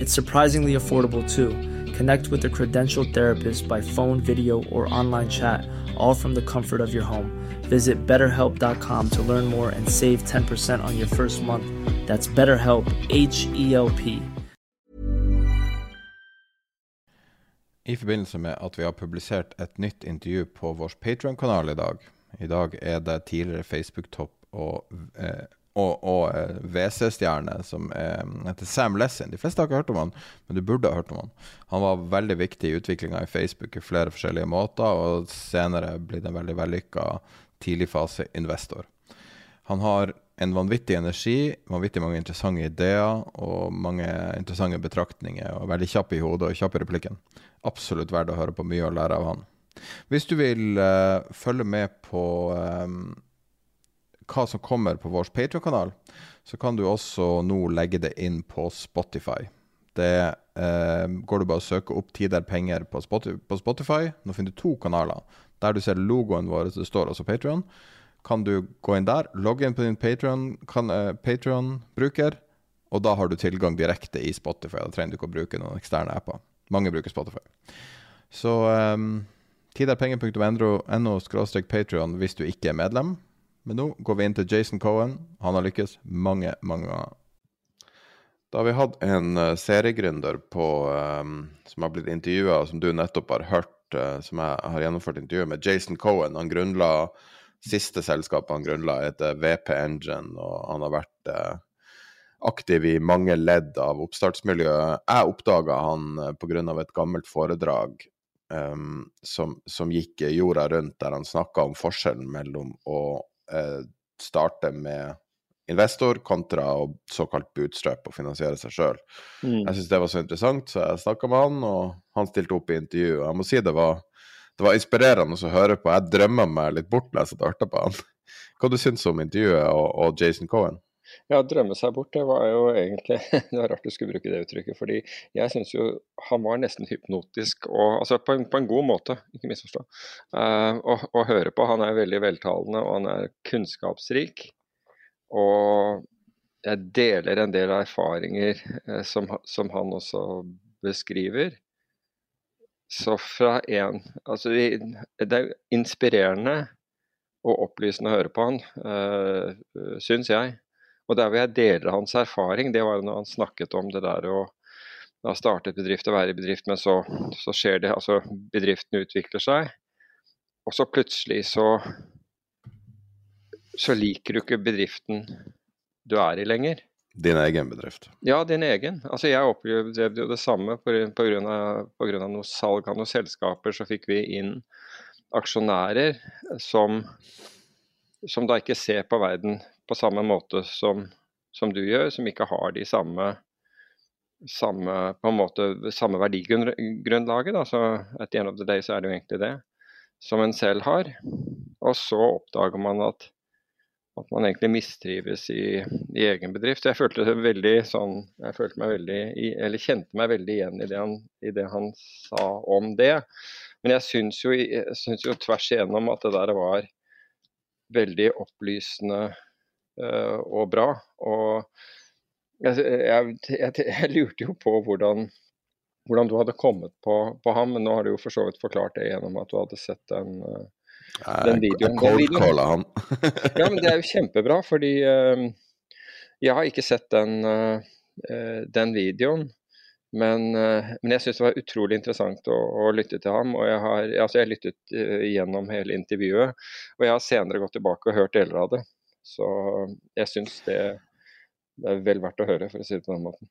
It's surprisingly affordable too. Connect with a credentialed therapist by phone, video, or online chat, all from the comfort of your home. Visit betterhelp.com to learn more and save 10% on your first month. That's BetterHelp, H E L P. I forbindelse med at vi har publisert et nytt intervju på vår Patreon-kanal i dag. I dag er det tidligere Facebook-topp og, eh, og, og eh, WC-stjerne som eh, heter Sam Lessin. De fleste har ikke hørt om han, men du burde ha hørt om han. Han var veldig viktig i utviklinga i Facebook i flere forskjellige måter, og senere blitt en veldig vellykka tidligfase-investor. Han har en vanvittig energi, vanvittig mange interessante ideer og mange interessante betraktninger. Og veldig kjapp i hodet og kjapp i replikken. Absolutt verdt å høre på mye og lære av han. Hvis du vil uh, følge med på eh, hva som kommer på vår Patreon-kanal, så kan du også nå legge det inn på Spotify. Det eh, går du bare og søker opp Tider penger på Spotify. Nå finner du to kanaler. Der du ser logoen vår, det står også Patreon kan du gå inn der, logge inn på din Patreon-bruker, og da har du tilgang direkte i Spotify. Da trenger du ikke å bruke noen eksterne apper. Mange bruker Spotify. Så eh, tiderpenger.no hvis du ikke er medlem. Men nå går vi inn til Jason Cohen. Han har lykkes mange, mange ganger. Da har vi hatt en uh, seriegründer på, um, som har blitt intervjua, som du nettopp har hørt, uh, som jeg har gjennomført intervjuet med, Jason Cohen. Han grunnla siste selskapet han grunnla, heter VP Engine, og han har vært uh, aktiv i mange ledd av oppstartsmiljøet. Jeg oppdaga han pga. et gammelt foredrag um, som, som, gikk jorda rundt, der han snakka om forskjellen mellom å eh, starte med investor kontra å såkalt bootstrap og finansiere seg sjøl. Mm. Jeg syns det var så interessant, så jeg snakka med han, og han stilte opp i intervju. Jeg må si det var det var inspirerende å høre på. Jeg drømmer meg litt bort når jeg satt og hørte på han. Hva du syns om intervjuet og, og, Jason Cohen? Ja, drømme seg bort, det var jo egentlig Det var rart du skulle bruke det uttrykket. fordi jeg syns jo han var nesten hypnotisk, og, altså på en, på en god måte, ikke misforstå. Uh, å høre på. Han er veldig veltalende, og han er kunnskapsrik. Og jeg deler en del erfaringer uh, som, som han også beskriver. Så fra en Altså, det er inspirerende og opplysende å høre på han, uh, eh, syns jeg. Og der hvor jeg deler hans erfaring, det var når han snakket om det der å da starte et bedrift og være i bedrift, men så, så skjer det Altså, bedriften utvikler seg, og så plutselig så så liker du ikke bedriften du er i lenger. Din egen bedrift? Ja, din egen. Altså, jeg opplevde jo det samme. Pga. noe salg av noen selskaper så fikk vi inn aksjonærer som, som da ikke ser på verden på samme måte som, som du gjør, som ikke har de samme, samme, på en måte, samme verdigrunnlaget. Da. Så at the end of the day så er det jo egentlig det som en selv har. Og så oppdager man at at man egentlig mistrives i, i, egen bedrift. Jeg følte, veldig, sånn, jeg følte meg veldig, eller kjente meg veldig igjen i det, han, i det han sa om det. Men jeg syns jo, jo tvers igjennom at det der var veldig opplysende og bra. Og jeg, jeg, jeg, jeg, lurte jo på hvordan, hvordan du hadde kommet på, på, ham, men nå har du jo for så vidt forklart det gjennom at du hadde sett den uh, den videoen. Cold han. ja, men det er jo kjempebra, fordi uh, jeg har ikke sett den, den videoen. Men, men jeg syns det var utrolig interessant å, å, lytte til ham. og Jeg har altså jeg lyttet gjennom hele intervjuet, og jeg har senere gått tilbake og hørt deler av det. Så jeg syns det, det, er vel verdt å høre, for å si det på den måten.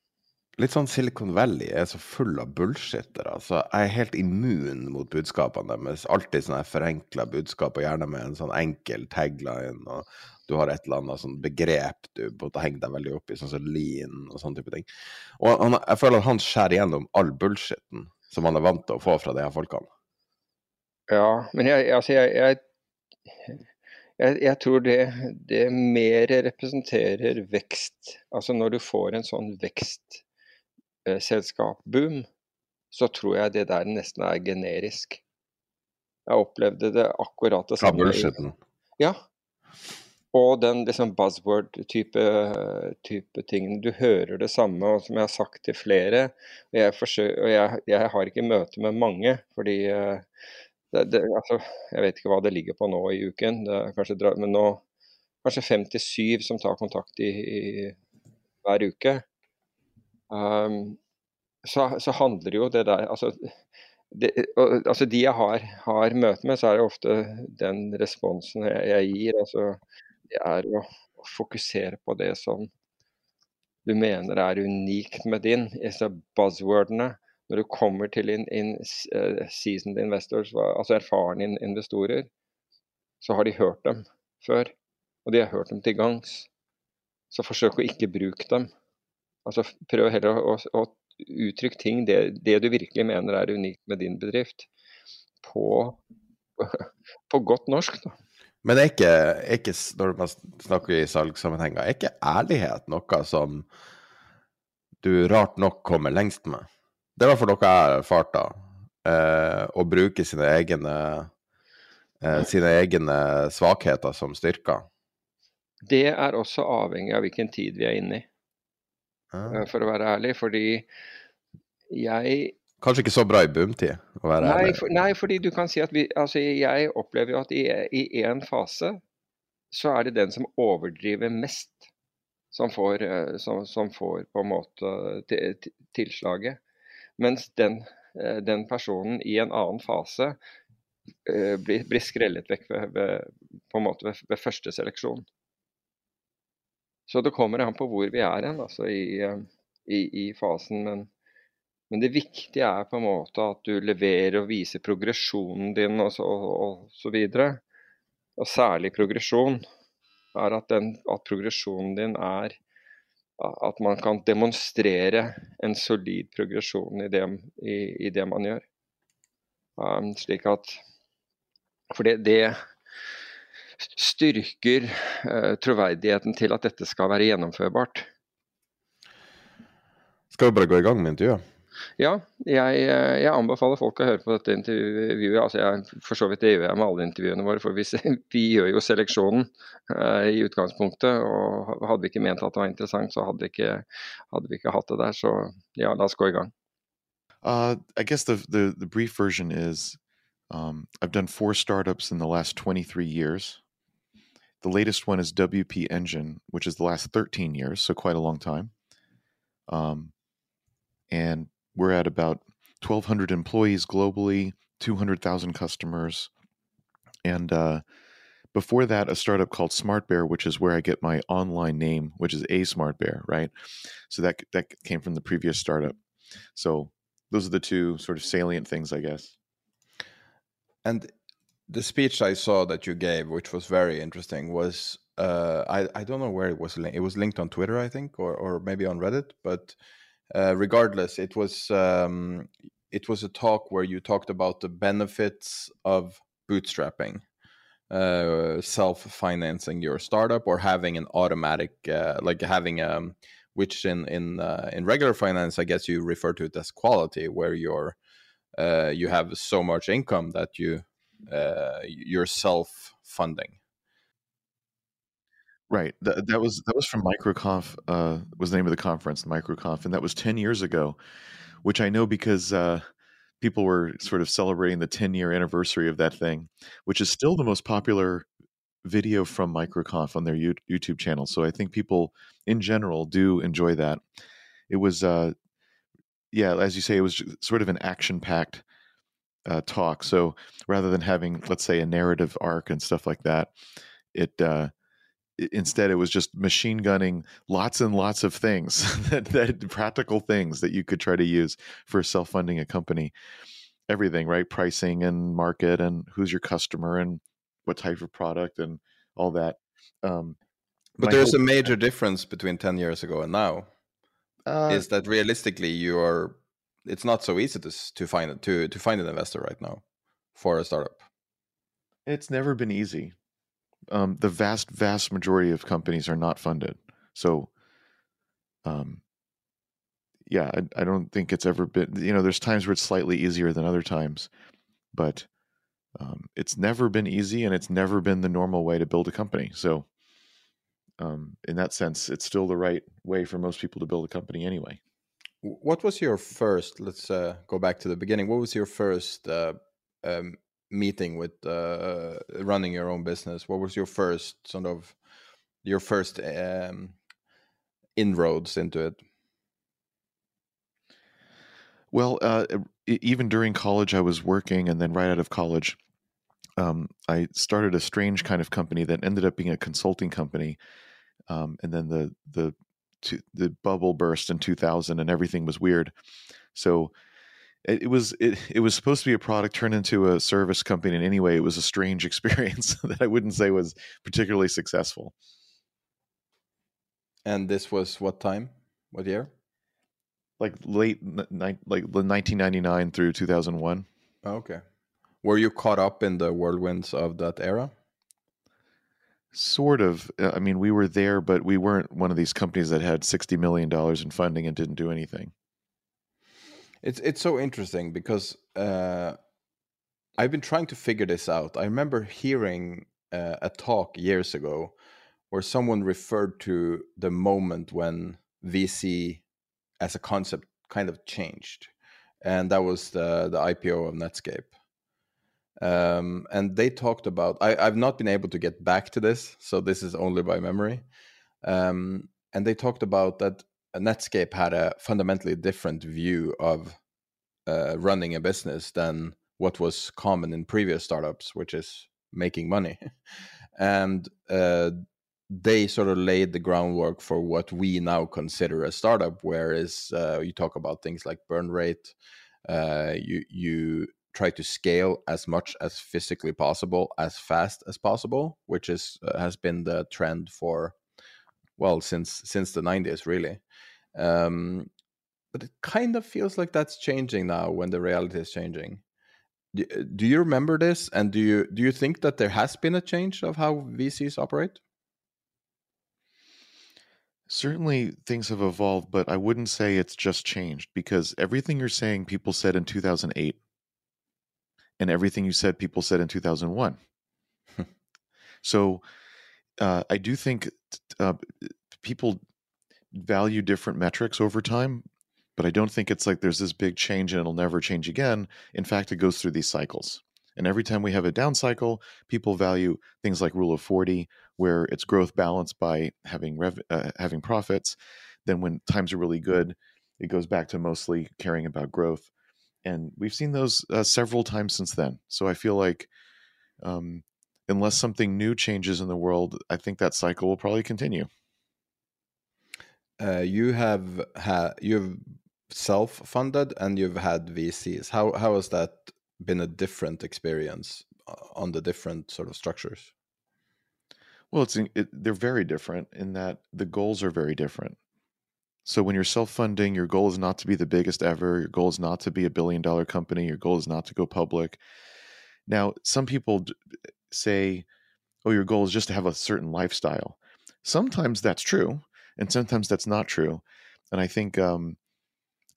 litt sånn Silicon Valley er så full av bullshitter. Altså, jeg er helt immun mot budskapene deres. Alltid sånne forenkla budskap, og gjerne med en sånn enkel tagline. og Du har et eller annet sånn begrep du måtte henge deg veldig opp i, sånn som lean og sånne type ting. Og han, jeg føler at han skjærer gjennom all bullshitten som han er vant til å få fra de her folkene. Ja, men jeg, altså jeg, jeg, jeg, jeg tror det, det mer representerer vekst. Altså når du får en sånn vekstselskap-boom, så tror jeg det der nesten er generisk. Jeg opplevde det akkurat det samme. i- Ja. Og den liksom buzzword-type type ting. Du hører det samme, og som jeg har sagt til flere. Og jeg, forsøker, og jeg, jeg har ikke møte med mange, fordi eh, det, det, altså, Jeg vet ikke hva det ligger på nå i uken, kanskje, men nå kanskje fem til syv som tar kontakt i, i hver uke. Um, så, så handler jo det der altså, det, altså De jeg har, har møte med, så er det ofte den responsen jeg, jeg gir. altså Det er å, fokusere på det som du mener er unikt med din. disse buzzwordene. Når du kommer til in, in, uh, seasoned investors, altså erfarne in, investorer, så har de hørt dem før. Og de har hørt dem til gangs. Så forsøk å ikke bruke dem. Altså Prøv heller å, å, å uttrykke ting, det, det du virkelig mener er unikt med din bedrift, på, på godt norsk. da. Men er ikke, er ikke, når man snakker i salgssammenhenger, er ikke ærlighet noe som du rart nok kommer lengst med? Det er i hvert fall noe jeg har erfart da. Eh, å bruke sine egne, eh, sine egne svakheter som styrker. Det er også avhengig av hvilken tid vi er inne i, Ah. eh, for å være ærlig. Fordi jeg Kanskje ikke så bra i boomtid, å være Nei, ærlig. for, nei, fordi du kan si at vi Altså, jeg opplever jo at i, én en fase så er det den som overdriver mest, som får, eh, som, som får på en måte ti- tilslaget. Mens den, eh, den personen i en annen fase eh, blir, blir skrellet vekk ved, ved, på en måte ved, ved første seleksjon. Så det kommer an på hvor vi er hen altså i, eh, i, i fasen. Men, men det viktige er på en måte at du leverer og viser progresjonen din og så, og, og så videre. Og særlig progresjon. Er at, den, at progresjonen din er at man kan demonstrere en solid progresjon i det, i, i det man gjør. Um, slik at For det, det styrker uh, troverdigheten til at dette skal være gjennomførbart. Skal vi bare gå i gang med intervjuet? Ja, jeg, eh, jeg anbefaler folk å høre på dette intervjuet. Altså jeg, for så vidt det gjør jeg med alle intervjuene våre, for vi, vi gjør jo seleksjonen eh, i utgangspunktet. Og hadde vi ikke ment at det var interessant, så hadde vi ikke, hadde vi ikke hatt det der. Så ja, la oss gå i gang. Uh, um, I've done four startups in the last 23 years. The latest one is WP Engine, which is the last 13 years, so quite a long time. Um, and we're at about 1,200 employees globally, 200,000 customers, and uh, before that, a startup called Smart Bear, which is where I get my online name, which is a Smart Bear, right? So that that came from the previous startup. So those are the two sort of salient things, I guess. And the speech I saw that you gave, which was very interesting, was uh, I I don't know where it was. Li- it was linked on Twitter, I think, or or maybe on Reddit. But uh, regardless, it was um, it was a talk where you talked about the benefits of bootstrapping, uh, self financing your startup, or having an automatic uh, like having um which in in uh, in regular finance, I guess you refer to it as quality, where you're uh, you have so much income that you uh, you're self funding. Right. That, that was that was from MicroConf. Uh, was the name of the conference, MicroConf, and that was ten years ago, which I know because uh, people were sort of celebrating the ten year anniversary of that thing, which is still the most popular video from MicroConf on their You- YouTube channel. So I think people in general do enjoy that. It was, uh, yeah, as you say, it was sort of an action packed uh, talk. So rather than having, let's say, a narrative arc and stuff like that, it uh, instead, it was just machine gunning lots and lots of things that, that practical things that you could try to use for self funding a company. Everything, right? Pricing and market and who's your customer and what type of product and all that. Um, But there's a major difference between 10 years ago and now. uh, is that realistically you are it's not so easy to to find to to find an investor right now for a startup. It's never been easy. Um, the vast, vast majority of companies are not funded. So, um, yeah, I, I don't think it's ever been. You know, there's times where it's slightly easier than other times, but um, it's never been easy, and it's never been the normal way to build a company. So, um, in that sense, it's still the right way for most people to build a company anyway. What was your first? Let's uh, go back to the beginning. What was your first uh, um, meeting with uh, running your own business? What was your first sort of your first um, inroads into it? Well, uh, even during college, I was working, and then right out of college, um, I started a strange kind of company that ended up being a consulting company. Um, and then the the the bubble burst in 2000, and everything was weird. So it, it was it, it was supposed to be a product turned into a service company. And anyway, it was a strange experience that I wouldn't say was particularly successful. And this was what time? What year? Like late like 1999 through 2001. Oh, okay. Were you caught up in the whirlwinds of that era? Sort of. Uh, I mean, we were there, but we weren't one of these companies that had sixty million dollars in funding and didn't do anything. It's it's so interesting because uh, I've been trying to figure this out. I remember hearing uh, a talk years ago where someone referred to the moment when VC as a concept kind of changed, and that was the the IPO of Netscape. Um, and they talked about I, I've not been able to get back to this, so this is only by memory. Um, and they talked about that Netscape had a fundamentally different view of uh, running a business than what was common in previous startups, which is making money. and uh, they sort of laid the groundwork for what we now consider a startup, whereas uh, you talk about things like burn rate, uh, you you try to scale as much as physically possible, as fast as possible, which is uh, has been the trend for well since since the 90s really. Um, but it kind of feels like that's changing now when the reality is changing. Do, do you remember this? And do you do you think that there has been a change of how vcs operate? Certainly, things have evolved, but I wouldn't say it's just changed because everything you're saying, people said in 2008, and everything you said, people said in 2001. so, uh, I do think uh, people value different metrics over time, but I don't think it's like there's this big change and it'll never change again. In fact, it goes through these cycles. And every time we have a down cycle, people value things like rule of 40, where it's growth balanced by having rev- uh, having profits. Then when times are really good, it goes back to mostly caring about growth. And we've seen those uh, several times since then. So I feel like um, unless something new changes in the world, I think that cycle will probably continue. uh, you have had you've self-funded and you've had vcs how how has that been a different experience uh, on the different sort of structures Well, it's it, they're very different in that the goals are very different. So when you're self-funding, your goal is not to be the biggest ever. Your goal is not to be a billion-dollar company. Your goal is not to go public. Now, some people say, "Oh, your goal is just to have a certain lifestyle." Sometimes that's true, and sometimes that's not true. And I think um,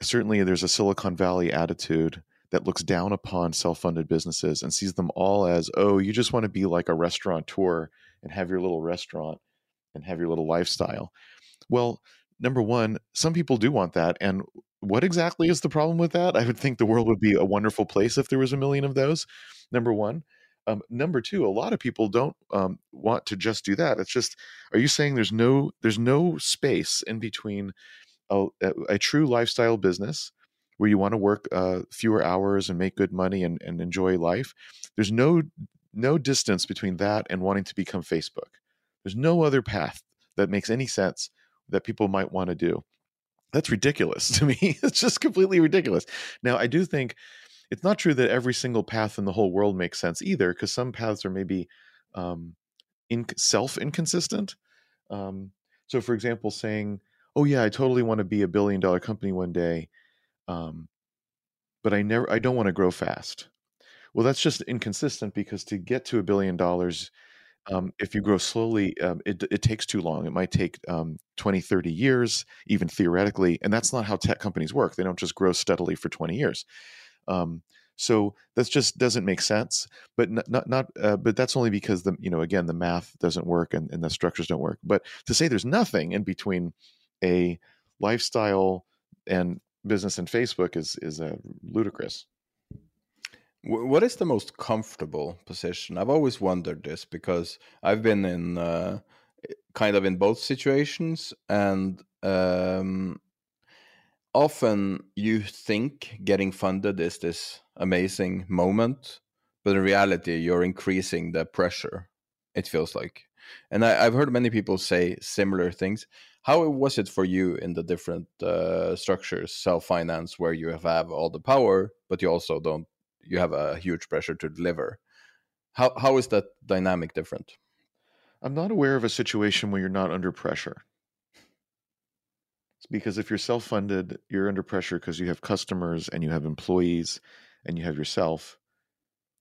certainly there's a Silicon Valley attitude that looks down upon self-funded businesses and sees them all as, "Oh, you just want to be like a restaurateur and have your little restaurant and have your little lifestyle." Well, number one, some people do want that. And what exactly is the problem with that? I would think the world would be a wonderful place if there was a million of those. Number one. Um, number two, a lot of people don't um, want to just do that. It's just, are you saying there's no there's no space in between a, a, a true lifestyle business where you want to work uh, fewer hours and make good money and, and enjoy life? There's no no distance between that and wanting to become Facebook. There's no other path that makes any sense that people might want to do. That's ridiculous to me. it's just completely ridiculous. Now, I do think it's not true that every single path in the whole world makes sense either, because some paths are maybe um, in, self inconsistent. Um, so, for example, saying, "Oh yeah, I totally want to be a billion dollar company one day," um, but I never, I don't want to grow fast. Well, that's just inconsistent because to get to a billion dollars, um, if you grow slowly, um, it, it takes too long. It might take um, 20, 30 years, even theoretically. And that's not how tech companies work. They don't just grow steadily for 20 years. Um, so that just doesn't make sense. But not, not, not uh, but that's only because the, you know, again, the math doesn't work and, and the structures don't work. But to say there's nothing in between a lifestyle and business and Facebook is, is uh, ludicrous. What is the most comfortable position? I've always wondered this because I've been in uh, kind of in both situations, and um, often you think getting funded is this amazing moment, but in reality, you're increasing the pressure. It feels like, and I, have heard many people say similar things. How was it for you in the different uh, structures, self finance, where you have, have all the power, but you also don't you have a huge pressure to deliver. How how is that dynamic different? I'm not aware of a situation where you're not under pressure. Because if you're self-funded, you're under pressure because you have customers and you have employees and you have yourself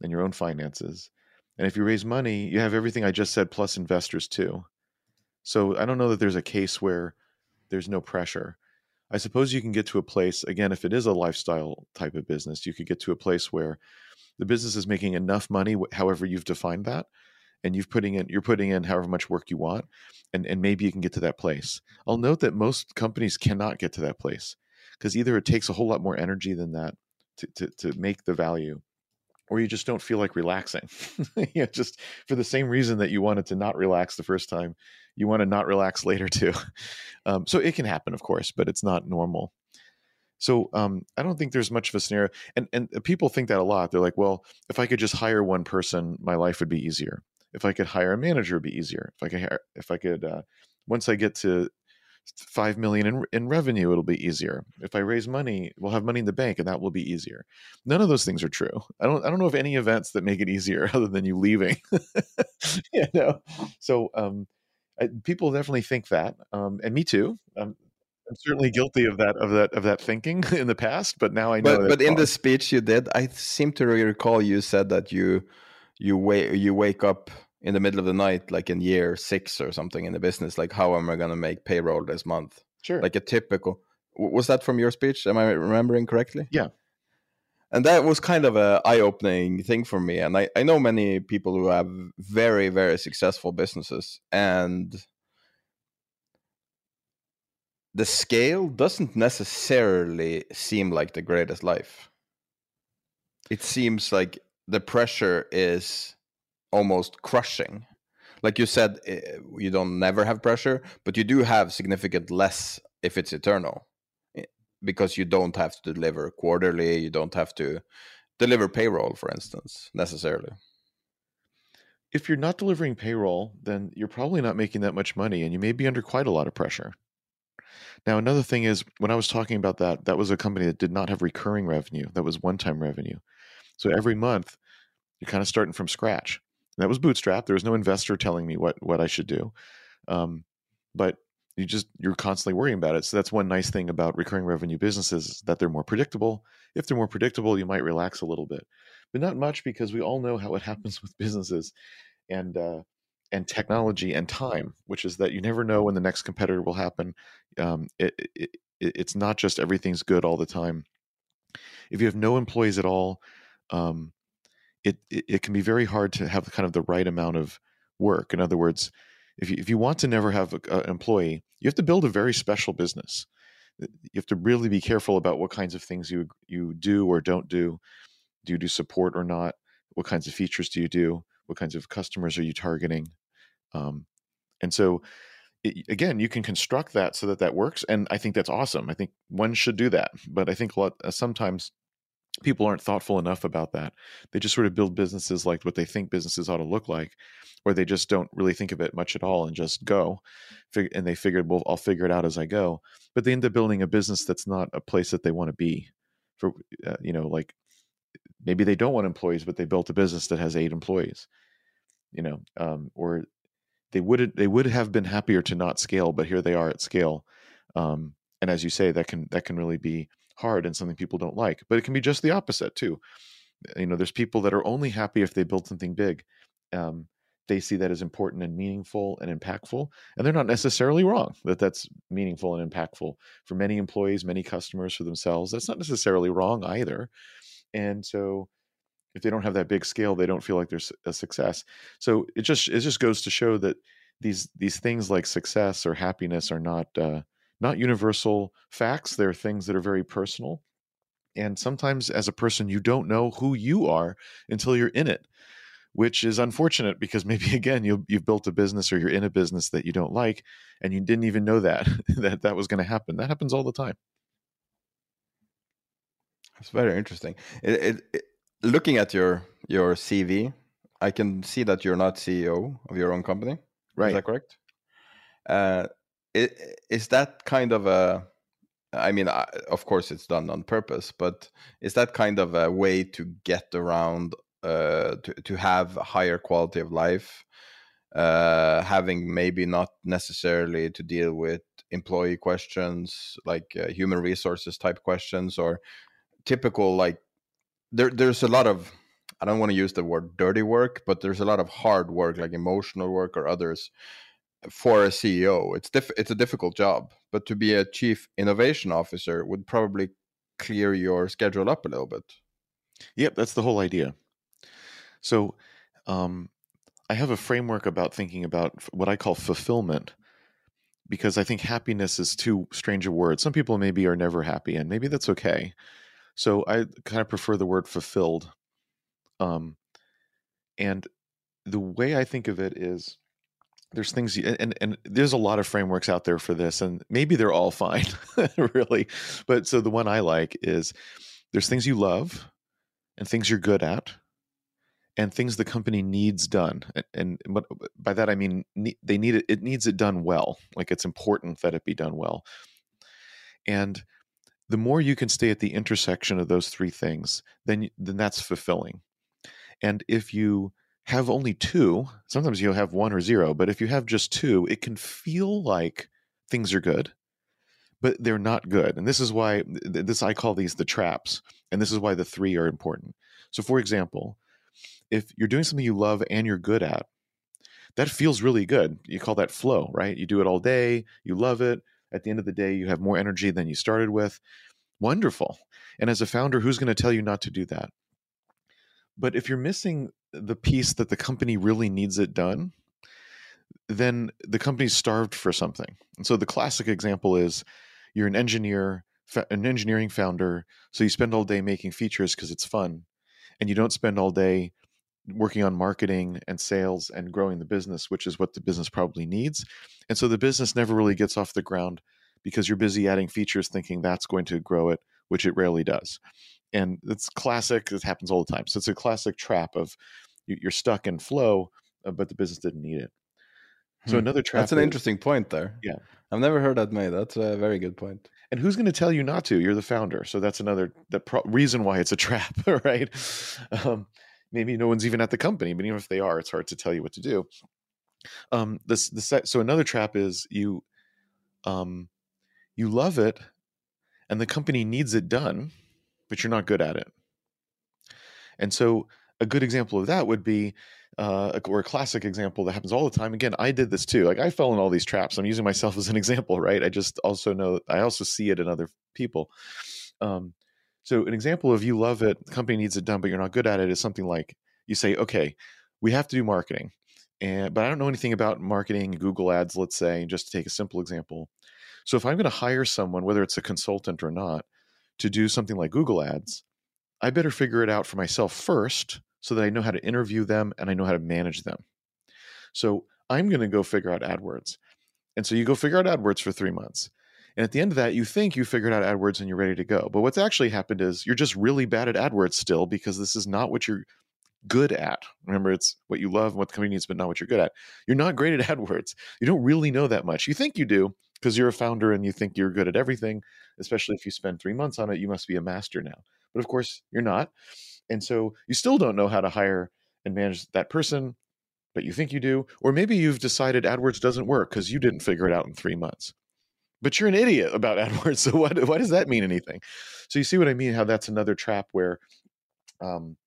and your own finances. And if you raise money, you have everything I just said plus investors too. So I don't know that there's a case where there's no pressure. I suppose you can get to a place, again, if it is a lifestyle type of business, you could get to a place where the business is making enough money, however you've defined that, and you've putting in you're putting in however much work you want, and, and maybe you can get to that place. I'll note that most companies cannot get to that place because either it takes a whole lot more energy than that to, to, to make the value, or you just don't feel like relaxing. you know, just for the same reason that you wanted to not relax the first time, you want to not relax later too. Um, so it can happen, of course, but it's not normal. So um, I don't think there's much of a scenario, and and people think that a lot. They're like, well, if I could just hire one person, my life would be easier. If I could hire a manager, it'd be easier. If I could, hire, if I could, uh, once I get to five million in, in revenue, it'll be easier. If I raise money, we'll have money in the bank, and that will be easier. None of those things are true. I don't. I don't know of any events that make it easier other than you leaving. you know. So um, I, people definitely think that, um, and me too. Um, I'm certainly guilty of that of that of that thinking in the past, but now I know. But, but in the speech you did, I seem to recall you said that you you wake you wake up in the middle of the night, like in year six or something in the business. Like, how am I going to make payroll this month? Sure. Like a typical. Was that from your speech? Am I remembering correctly? Yeah and that was kind of a eye-opening thing for me and I, I know many people who have very very successful businesses and the scale doesn't necessarily seem like the greatest life it seems like the pressure is almost crushing like you said eh, you don't never have pressure but you do have significant less if it's eternal because you don't have to deliver quarterly, you don't have to deliver payroll, for instance, necessarily. If you're not delivering payroll, then you're probably not making that much money and you may be under quite a lot of pressure. Now, another thing is when I was talking about that, that was a company that did not have recurring revenue, that was one time revenue. So every month, you're kind of starting from scratch. And that was bootstrap. There was no investor telling me what, what I should do. Um, but you just you're constantly worrying about it so that's one nice thing about recurring revenue businesses that they're more predictable if they're more predictable you might relax a little bit but not much because we all know how it happens with businesses and uh, and technology and time which is that you never know when the next competitor will happen um, it, it, it's not just everything's good all the time if you have no employees at all um, it, it, it can be very hard to have kind of the right amount of work in other words if you, if you want to never have an employee, you have to build a very special business. You have to really be careful about what kinds of things you you do or don't do. Do you do support or not? What kinds of features do you do? What kinds of customers are you targeting? Um, and so, it, again, you can construct that so that that works, and I think that's awesome. I think one should do that, but I think a lot uh, sometimes people aren't thoughtful enough about that. They just sort of build businesses like what they think businesses ought to look like, or they just don't really think of it much at all and just go. And they figured, well, I'll figure it out as I go. But they end up building a business that's not a place that they want to be. For uh, you know, like maybe they don't want employees, but they built a business that has eight employees. You know, um, or they would they would have been happier to not scale, but here they are at scale. Um, and as you say, that can that can really be hard and something people don't like. But it can be just the opposite too. You know, there's people that are only happy if they build something big. Um, they see that as important and meaningful and impactful, and they're not necessarily wrong that that's meaningful and impactful for many employees, many customers, for themselves. That's not necessarily wrong either. And so, if they don't have that big scale, they don't feel like there's a success. So it just it just goes to show that these these things like success or happiness are not uh, not universal facts. They're things that are very personal. And sometimes, as a person, you don't know who you are until you're in it, which is unfortunate because maybe again you you've built a business or you're in a business that you don't like, and you didn't even know that that that was going to happen. That happens all the time. That's very interesting. It, it, it, looking at your your CV, I can see that you're not CEO of your own company. Right. Is that correct? Uh, is that kind of a i mean of course it's done on purpose but is that kind of a way to get around uh, to, to have a higher quality of life uh, having maybe not necessarily to deal with employee questions like uh, human resources type questions or typical like there there's a lot of i don't want to use the word dirty work but there's a lot of hard work like emotional work or others for a CEO. It's diff- it's a difficult job, but to be a chief innovation officer would probably clear your schedule up a little bit. Yep, that's the whole idea. So, um, I have a framework about thinking about what I call fulfillment because I think happiness is too strange a word. Some people maybe are never happy, and maybe that's okay. So I kind of prefer the word fulfilled. Um, and the way I think of it is there's things and and there's a lot of frameworks out there for this and maybe they're all fine really but so the one i like is there's things you love and things you're good at and things the company needs done and, and uh, by that i mean they need it it needs it done well like it's important that it be done well. And the more you can stay at the intersection of those three things then then that's fulfilling. And if you have only two, sometimes you'll have one or zero, but if you have just two, it can feel like things are good, but they're not good. And this is why this I call these the traps, and this is why the three are important. So for example, if you're doing something you love and you're good at, that feels really good. You call that flow, right? You do it all day, you love it. At the end of the day, you have more energy than you started with. Wonderful. And as a founder, who's going to tell you not to do that? But if you're missing the piece that the company really needs it done, then the company's starved for something. And so the classic example is you're an engineer, an engineering founder, so you spend all day making features because it's fun, and you don't spend all day working on marketing and sales and growing the business, which is what the business probably needs. And so the business never really gets off the ground because you're busy adding features thinking that's going to grow it, which it rarely does and it's classic. It happens all the time. So it's a classic trap of you're stuck in flow, uh, but the business didn't need it. So hmm. another trap. That's an is, interesting point there. Yeah, I've never heard that made. That's a very good point. And who's going to tell you not to? You're the founder, so that's another the pro- reason why it's a trap, right? Um, maybe no one's even at the company, but even if they are, it's hard to tell you what to do. Um, this the so another trap is you, um, you love it, and the company needs it done, but you're not good at it. And so a good example of that would be uh, or a classic example that happens all the time. Again, I did this too. Like I fell in all these traps. I'm using myself as an example, right? I just also know I also see it in other people. Um, so an example of you love it, the company needs it done, but you're not good at it is something like you say, okay, we have to do marketing, and but I don't know anything about marketing, Google Ads, let's say, just to take a simple example. So if I'm going to hire someone, whether it's a consultant or not, to do something like Google Ads, I better figure it out for myself first so that I know how to interview them and I know how to manage them. So I'm going to go figure out AdWords. And so you go figure out AdWords for three months. And at the end of that, you think you figured out AdWords and you're ready to go. But what's actually happened is you're just really bad at AdWords still because this is not what you're good at. Remember, it's what you love and what the company needs, but not what you're good at. You're not great at AdWords. You don't really know that much. You think you do because you're a founder and you think you're good at everything, especially if you spend three months on it, you must be a master now. But of course, you're not. And so you still don't know how to hire and manage that person, but you think you do. Or maybe you've decided AdWords doesn't work because you didn't figure it out in three months. But you're an idiot about AdWords. So what, why does that mean anything? So you see what I mean? How that's another trap where um,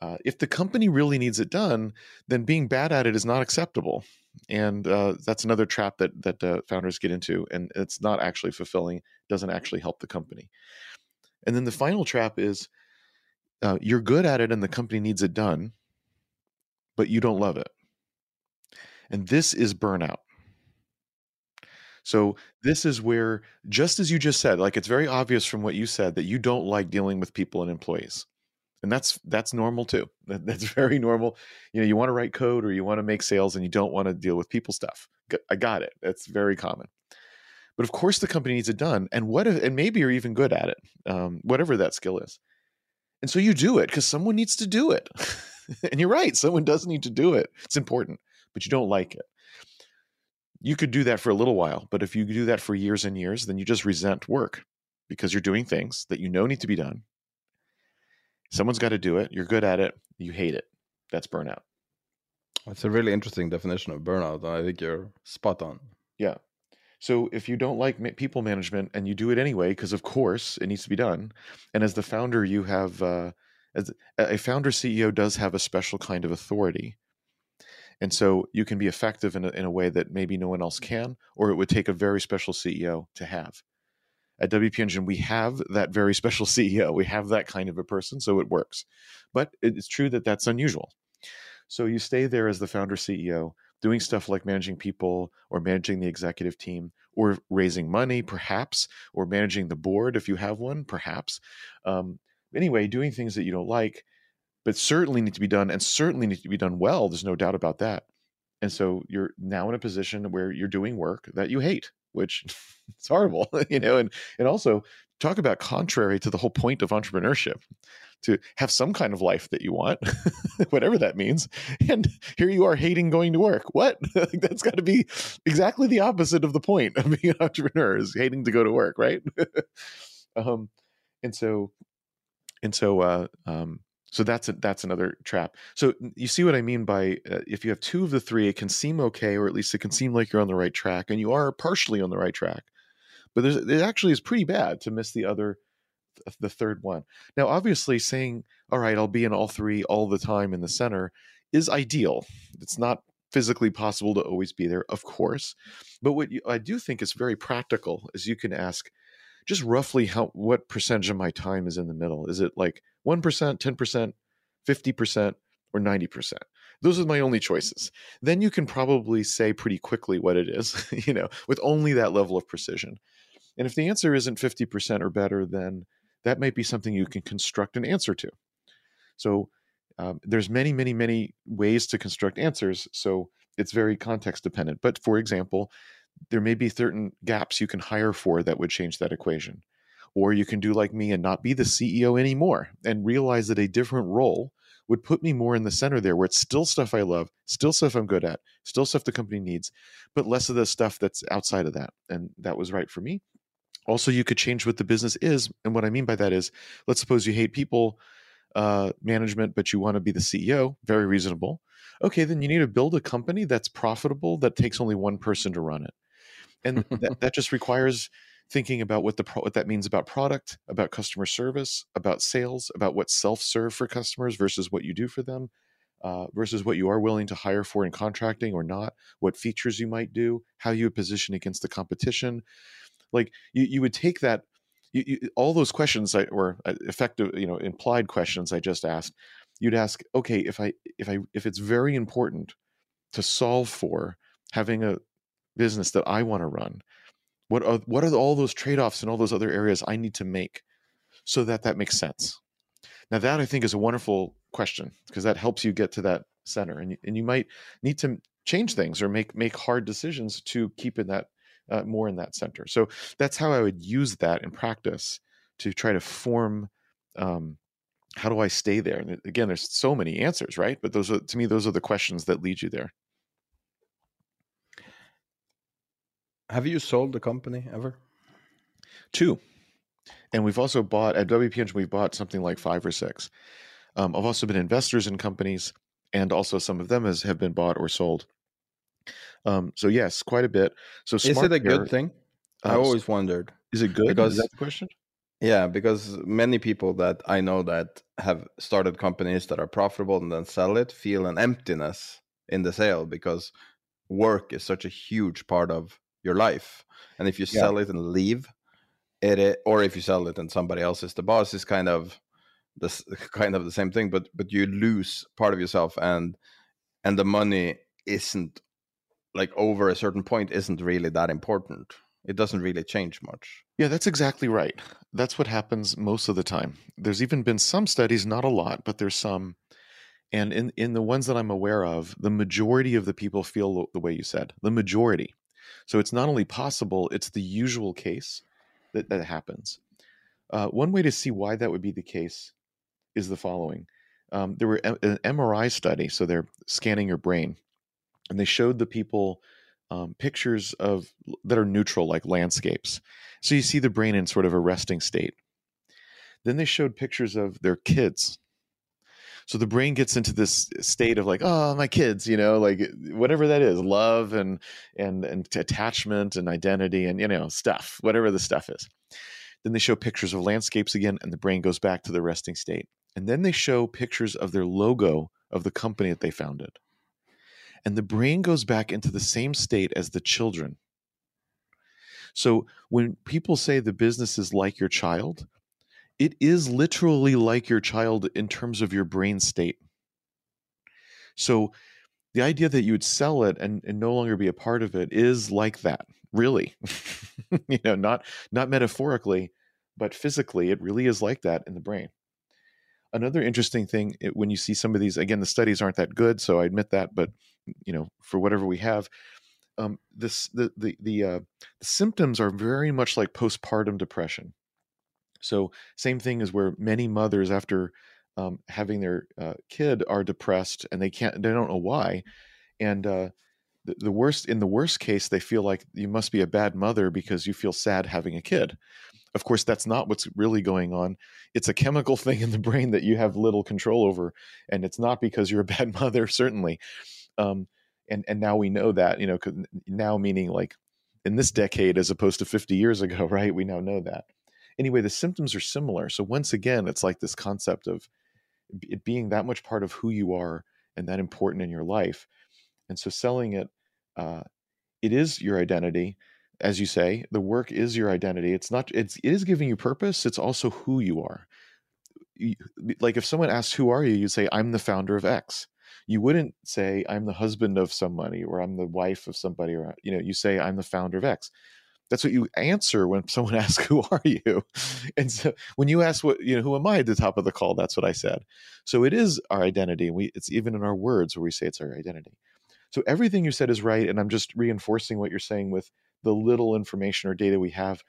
uh, if the company really needs it done, then being bad at it is not acceptable, and uh, that's another trap that that uh, founders get into, and it's not actually fulfilling. Doesn't actually help the company. And then the final trap is uh, you're good at it, and the company needs it done, but you don't love it, and this is burnout. So this is where, just as you just said, like it's very obvious from what you said that you don't like dealing with people and employees and that's that's normal too. That's very normal. You know you want to write code or you want to make sales and you don't want to deal with people stuff. I got it. That's very common. But of course the company needs it done and what if and maybe you're even good at it um, whatever that skill is. And so you do it because someone needs to do it. And you're right someone does need to do it. It's important but you don't like it. You could do that for a little while but if you do that for years and years then you just resent work because you're doing things that you know need to be done Someone's got to do it. You're good at it. You hate it. That's burnout. That's a really interesting definition of burnout. I think you're spot on. Yeah. So if you don't like people management and you do it anyway, because of course it needs to be done, and as the founder, you have uh, as a founder CEO does have a special kind of authority, and so you can be effective in a, in a way that maybe no one else can, or it would take a very special CEO to have at WP Engine, we have that very special CEO. We have that kind of a person, so it works. But it's true that that's unusual. So you stay there as the founder CEO, doing stuff like managing people or managing the executive team or raising money, perhaps, or managing the board if you have one, perhaps. Um, anyway, doing things that you don't like, but certainly need to be done and certainly need to be done well. There's no doubt about that. And so you're now in a position where you're doing work that you hate which it's horrible, you know, and and also talk about contrary to the whole point of entrepreneurship to have some kind of life that you want, whatever that means. And here you are hating going to work. What? That's got to be exactly the opposite of the point of being an entrepreneur is hating to go to work, right? um, and so, and so, uh, um, so that's a, that's another trap. So you see what I mean by uh, if you have two of the three, it can seem okay, or at least it can seem like you're on the right track, and you are partially on the right track. But there's, it actually is pretty bad to miss the other, the third one. Now, obviously, saying "all right, I'll be in all three all the time in the center" is ideal. It's not physically possible to always be there, of course. But what you, I do think is very practical is you can ask, just roughly how what percentage of my time is in the middle? Is it like 1%, 10%, 50%, or 90%? Those are my only choices. Then you can probably say pretty quickly what it is, you know, with only that level of precision. And if the answer isn't 50% or better, then that might be something you can construct an answer to. So um, there's many, many, many ways to construct answers. So it's very context dependent. But for example, there may be certain gaps you can hire for that would change that equation. Or you can do like me and not be the CEO anymore and realize that a different role would put me more in the center there where it's still stuff I love, still stuff I'm good at, still stuff the company needs, but less of the stuff that's outside of that. And that was right for me. Also, you could change what the business is. And what I mean by that is, let's suppose you hate people uh, management, but you want to be the CEO, very reasonable. Okay, then you need to build a company that's profitable that takes only one person to run it and that, that just requires thinking about what the pro- what that means about product, about customer service, about sales, about what self serve for customers versus what you do for them, uh, versus what you are willing to hire for in contracting or not, what features you might do, how you position against the competition. Like you, you would take that. You, you, all those questions I, or uh, effective, you know, implied questions I just asked, you'd ask, okay, if I if I if it's very important to solve for having a business that I want to run? What are what are all those trade-offs and all those other areas I need to make so that that makes sense? Now that I think is a wonderful question because that helps you get to that center and you, and you might need to change things or make make hard decisions to keep in that uh, more in that center. So that's how I would use that in practice to try to form. Um, how do I stay there? And again, there's so many answers, right? But those are to me, those are the questions that lead you there. Have you sold the company ever? Two, and we've also bought at WP Engine. We've bought something like five or six. Um, I've also been investors in companies, and also some of them has have been bought or sold. Um, so yes, quite a bit. So is it a good thing? I uh, always wondered. Is it good? Because- is that the question? Yeah, because many people that I know that have started companies that are profitable and then sell it feel an emptiness in the sale because work is such a huge part of your life. And if you Yeah. sell it and leave, it, i- or if you sell it and somebody else is the boss, is kind of this kind of the same thing. But but you lose part of yourself, and and the money isn't like over a certain point isn't really that important. It doesn't really change much. Yeah, that's exactly right. That's what happens most of the time. There's even been some studies, not a lot, but there's some. And in, in the ones that I'm aware of, the majority of the people feel the- the way you said, the majority. So it's not only possible, it's the usual case that, that happens. Uh, one way to see why that would be the case is the following. Um, there were a- an MRI study, so they're scanning your brain, and they showed the people um, pictures of that are neutral, like landscapes. So you see the brain in sort of a resting state. Then they showed pictures of their kids. So the brain gets into this state of like, oh, my kids, you know, like whatever that is, love and and and attachment and identity and you know stuff, whatever the stuff is. Then they show pictures of landscapes again, and the brain goes back to the resting state. And then they show pictures of their logo of the company that they founded. And the brain goes back into the same state as the children. So when people say the business is like your child, it is literally like your child in terms of your brain state. So the idea that you would sell it and, and no longer be a part of it is like that, really. you know, not not metaphorically, but physically, it really is like that in the brain. Another interesting thing it, when you see some of these, again, the studies aren't that good, so I admit that, but you know, for whatever we have, um, this the the the, uh, the symptoms are very much like postpartum depression. So same thing is where many mothers after um, having their uh, kid are depressed and they can't they don't know why, and uh, the, the worst in the worst case they feel like you must be a bad mother because you feel sad having a kid. Of course, that's not what's really going on. It's a chemical thing in the brain that you have little control over, and it's not because you're a bad mother, certainly. Um, and and now we know that, you know, now meaning like in this decade as opposed to 50 years ago, right? We now know that. Anyway, the symptoms are similar. So once again, it's like this concept of it being that much part of who you are and that important in your life. And so selling it, uh, it is your identity as you say the work is your identity it's not it's it is giving you purpose it's also who you are like if someone asks who are you you say i'm the founder of x you wouldn't say i'm the husband of somebody or i'm the wife of somebody or you know you say i'm the founder of x that's what you answer when someone asks who are you? And so when you ask what you know who am i? at the top of the call that's what i said. So it is our identity and we it's even in our words where we say it's our identity. So everything you said is right and i'm just reinforcing what you're saying with the little information or data we have.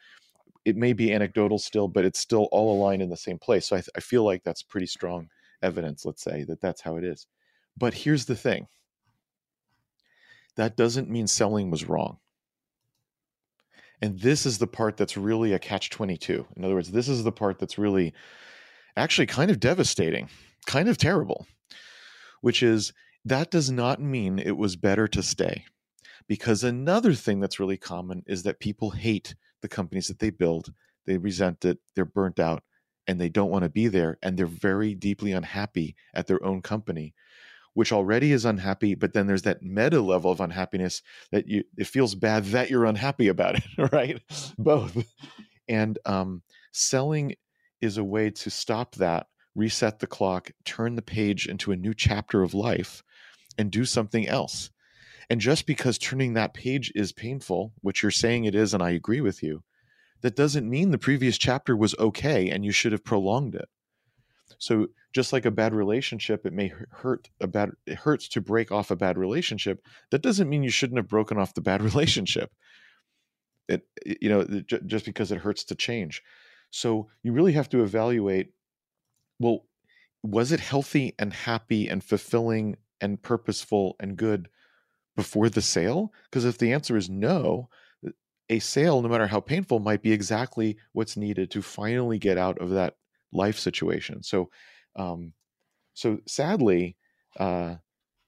It may be anecdotal still but it's still all aligned in the same place. So i, th- I feel like that's pretty strong evidence let's say that that's how it is. But here's the thing. That doesn't mean selling was wrong and this is the part that's really a catch 22 in other words this is the part that's really actually kind of devastating kind of terrible which is that does not mean it was better to stay. Because another thing that's really common is that people hate the companies that they build they resent it they're burnt out and they don't want to be there and they're very deeply unhappy at their own company which already is unhappy but then there's that meta level of unhappiness that you it feels bad that you're unhappy about it right? Both. And um, selling is a way to stop that reset the clock turn the page into a new chapter of life and do something else. And just because turning that page is painful, which you're saying it is, and I agree with you, that doesn't mean the previous chapter was okay and you should have prolonged it. So just like a bad relationship, it may hurt a bad it hurts to break off a bad relationship. That doesn't mean you shouldn't have broken off the bad relationship. it you know just because it hurts to change. So you really have to evaluate. Well, was it healthy and happy and fulfilling and purposeful and good before the sale? Because if the answer is no, a sale, no matter how painful, might be exactly what's needed to finally get out of that life situation. So, um, so sadly, uh,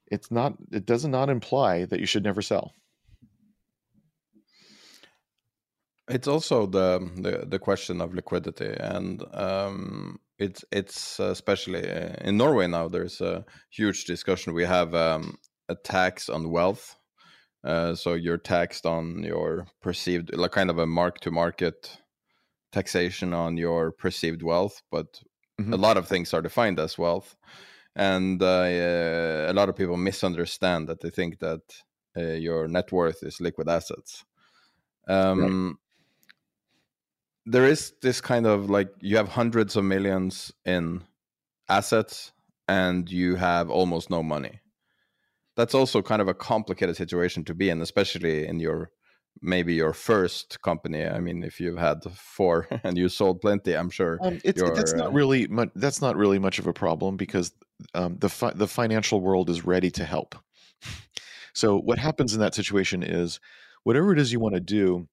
it's not. It does not imply that you should never sell. It's also the the, the question of liquidity, and um, it's it's especially uh, in Norway now. There's a huge discussion. We have um, a tax on wealth, uh, so you're taxed on your perceived, like kind of a mark to market taxation on your perceived wealth, but mm-hmm. a lot of things are defined as wealth, and uh, a lot of people misunderstand that they think that uh, your net worth is liquid assets. Um, right there is this kind of like you have hundreds of millions in assets and you have almost no money. That's also kind of a complicated situation to be in, especially in your maybe your first company. I mean, if you've had four and you sold plenty, I'm sure um, it's that's not uh, really much, that's not really much of a problem because um, the fi- the financial world is ready to help. so what happens in that situation is whatever it is you want to do,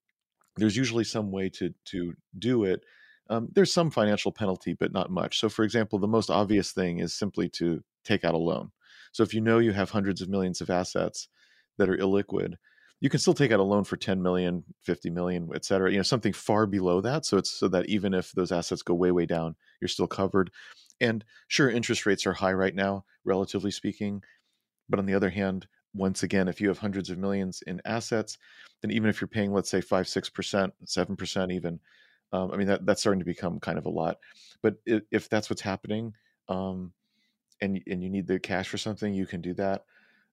there's usually some way to to do it. Um, there's some financial penalty, but not much. So, for example, the most obvious thing is simply to take out a loan. So, if you know you have hundreds of millions of assets that are illiquid, you can still take out a loan for 10 million, 50 million, et cetera, you know, something far below that. So it's so that even if those assets go way, way down, you're still covered. And sure, interest rates are high right now, relatively speaking. But on the other hand, once again, if you have hundreds of millions in assets, then even if you're paying, let's say five, six percent, seven percent, even, um, I mean that that's starting to become kind of a lot. But if, if that's what's happening, um, and and you need the cash for something, you can do that.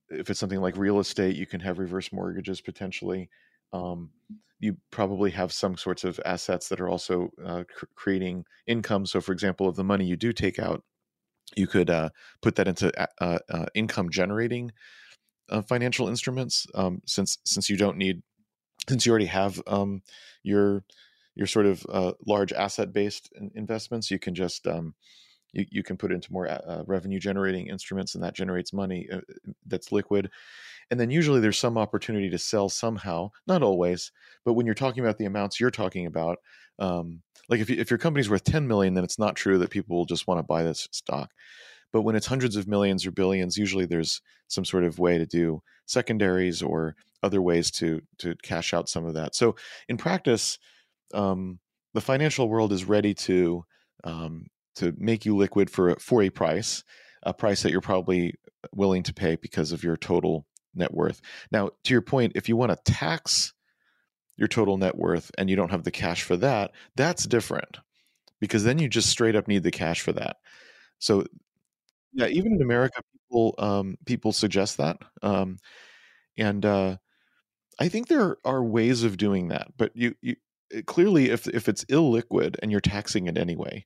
If it's something like real estate, you can have reverse mortgages potentially. Um, you probably have some sorts of assets that are also uh, cr- creating income. So, for example, of the money you do take out, you could uh, put that into uh, uh income generating uh, financial instruments um, since since you don't need since you already have um, your your sort of uh, large asset based investments you can just um, you, you can put into more uh, uh, revenue generating instruments and that generates money uh, that's liquid and then usually there's some opportunity to sell somehow not always but when you're talking about the amounts you're talking about um, like if, if your company's worth 10 million then it's not true that people will just want to buy this stock but when it's hundreds of millions or billions, usually there's some sort of way to do secondaries or other ways to to cash out some of that. So in practice, um, the financial world is ready to um, to make you liquid for for a price, a price that you're probably willing to pay because of your total net worth. Now, to your point, if you want to tax your total net worth and you don't have the cash for that, that's different because then you just straight up need the cash for that. So yeah, even in America, people um, people suggest that, um, and uh, I think there are ways of doing that. But you, you clearly, if if it's illiquid and you're taxing it anyway,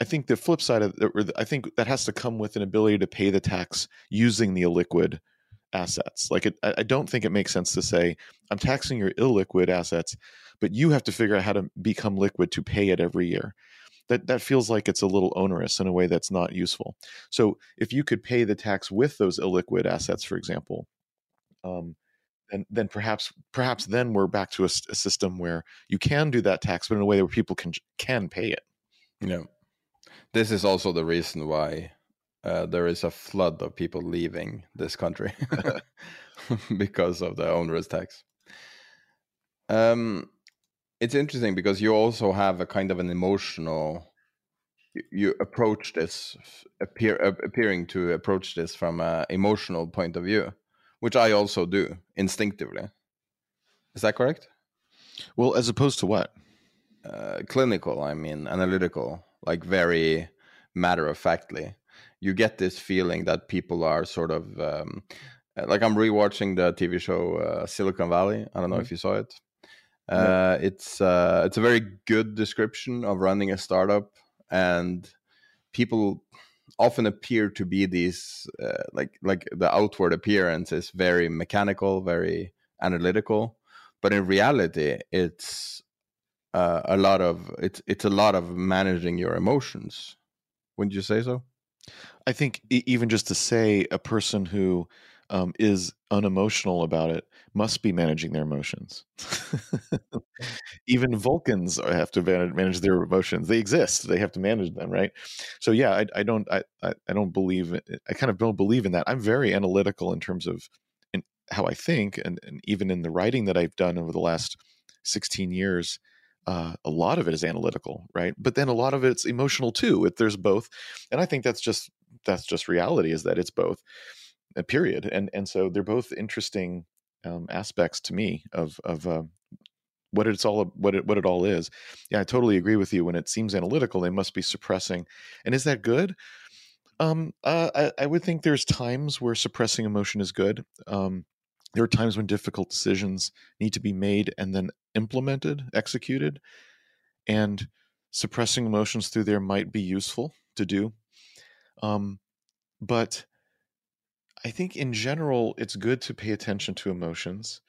I think the flip side of the, I think that has to come with an ability to pay the tax using the illiquid assets. Like it, I don't think it makes sense to say I'm taxing your illiquid assets, but you have to figure out how to become liquid to pay it every year that that feels like it's a little onerous in a way that's not useful. So if you could pay the tax with those illiquid assets, for example, um, and then perhaps perhaps then we're back to a, a, system where you can do that tax, but in a way where people can can pay it. Yeah, this is also the reason why uh, there is a flood of people leaving this country because of the onerous tax. Um, it's interesting because you also have a kind of an emotional you approach this appear appearing to approach this from an emotional point of view which i also do instinctively. Is that correct? Well as opposed to what? Uh, clinical i mean analytical like very matter of factly you get this feeling that people are sort of um, like i'm rewatching the tv show uh, silicon valley. I don't know mm-hmm. if you saw it. Uh, it's uh, it's a very good description of running a startup, and people often appear to be these uh, like like the outward appearance is very mechanical, very analytical, but in reality, it's uh, a lot of it's it's a lot of managing your emotions. Wouldn't you say so? I think even just to say a person who um, is unemotional about it must be managing their emotions. even Vulcans have to manage, their emotions. They exist. They have to manage them, right? So yeah, I, I don't I, I, don't believe I kind of don't believe in that. I'm very analytical in terms of in how I think, and, and even in the writing that I've done over the last 16 years uh, a lot of it is analytical, right? But then a lot of it's emotional too. If there's both, and I think that's just that's just reality is that it's both. A uh, period, and and so they're both interesting um, aspects to me of of uh, what it's all what it what it all is. Yeah, I totally agree with you. When it seems analytical, they must be suppressing. And is that good? Um, uh, I, I would think there's times where suppressing emotion is good. Um, there are times when difficult decisions need to be made and then implemented, executed, and suppressing emotions through there might be useful to do. Um, but I think in general, it's good to pay attention to emotions.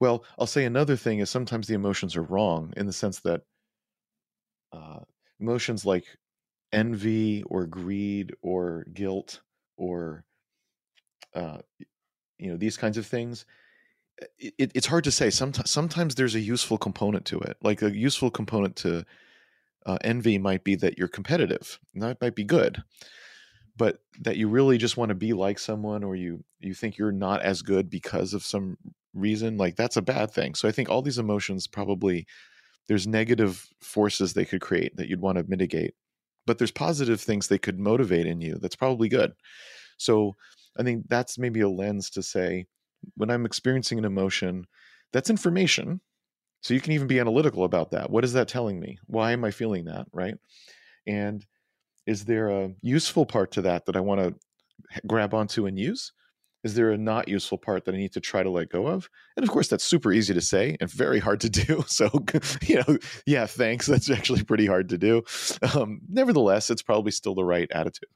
Well, I'll say another thing is sometimes the emotions are wrong in the sense that uh, emotions like envy or greed or guilt or uh, you know these kinds of things it, it's hard to say. Sometimes sometimes there's a useful component to it. Like a useful component to uh, envy might be that you're competitive. That might be good but that you really just want to be like someone or you you think you're not as good because of some reason like that's a bad thing. So i think all these emotions probably there's negative forces they could create that you'd want to mitigate but there's positive things they could motivate in you that's probably good. So I think that's maybe a lens to say when I'm experiencing an emotion, that's information. So you can even be analytical about that. What is that telling me? Why am I feeling that? Right. And is there a useful part to that that I want to grab onto and use? Is there a not useful part that I need to try to let go of? And of course, that's super easy to say and very hard to do. So, you know, yeah, thanks. That's actually pretty hard to do. Um, nevertheless, it's probably still the right attitude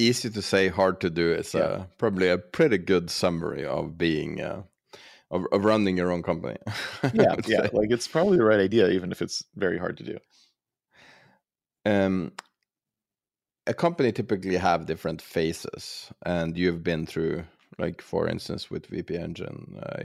easy to say, hard to do is yeah. uh, probably a pretty good summary of being uh, of, of, running your own company. yeah, yeah, say. like it's probably the right idea, even if it's very hard to do. Um, a company typically have different phases, and you've been through like for instance with WP Engine, uh,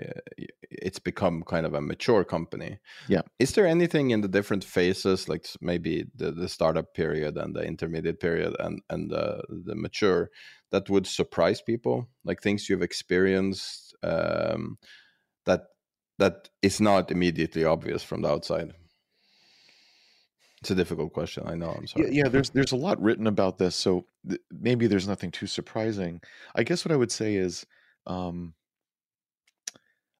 it's become kind of a mature company. Yeah. Is there anything in the different phases, like maybe the, the startup period and the intermediate period and and the the mature, that would surprise people? Like things you've experienced um, that that is not immediately obvious from the outside. It's a difficult question. I know. I'm sorry. Yeah, yeah there's there's a lot written about this, so th- maybe there's nothing too surprising. I guess what I would say is, um,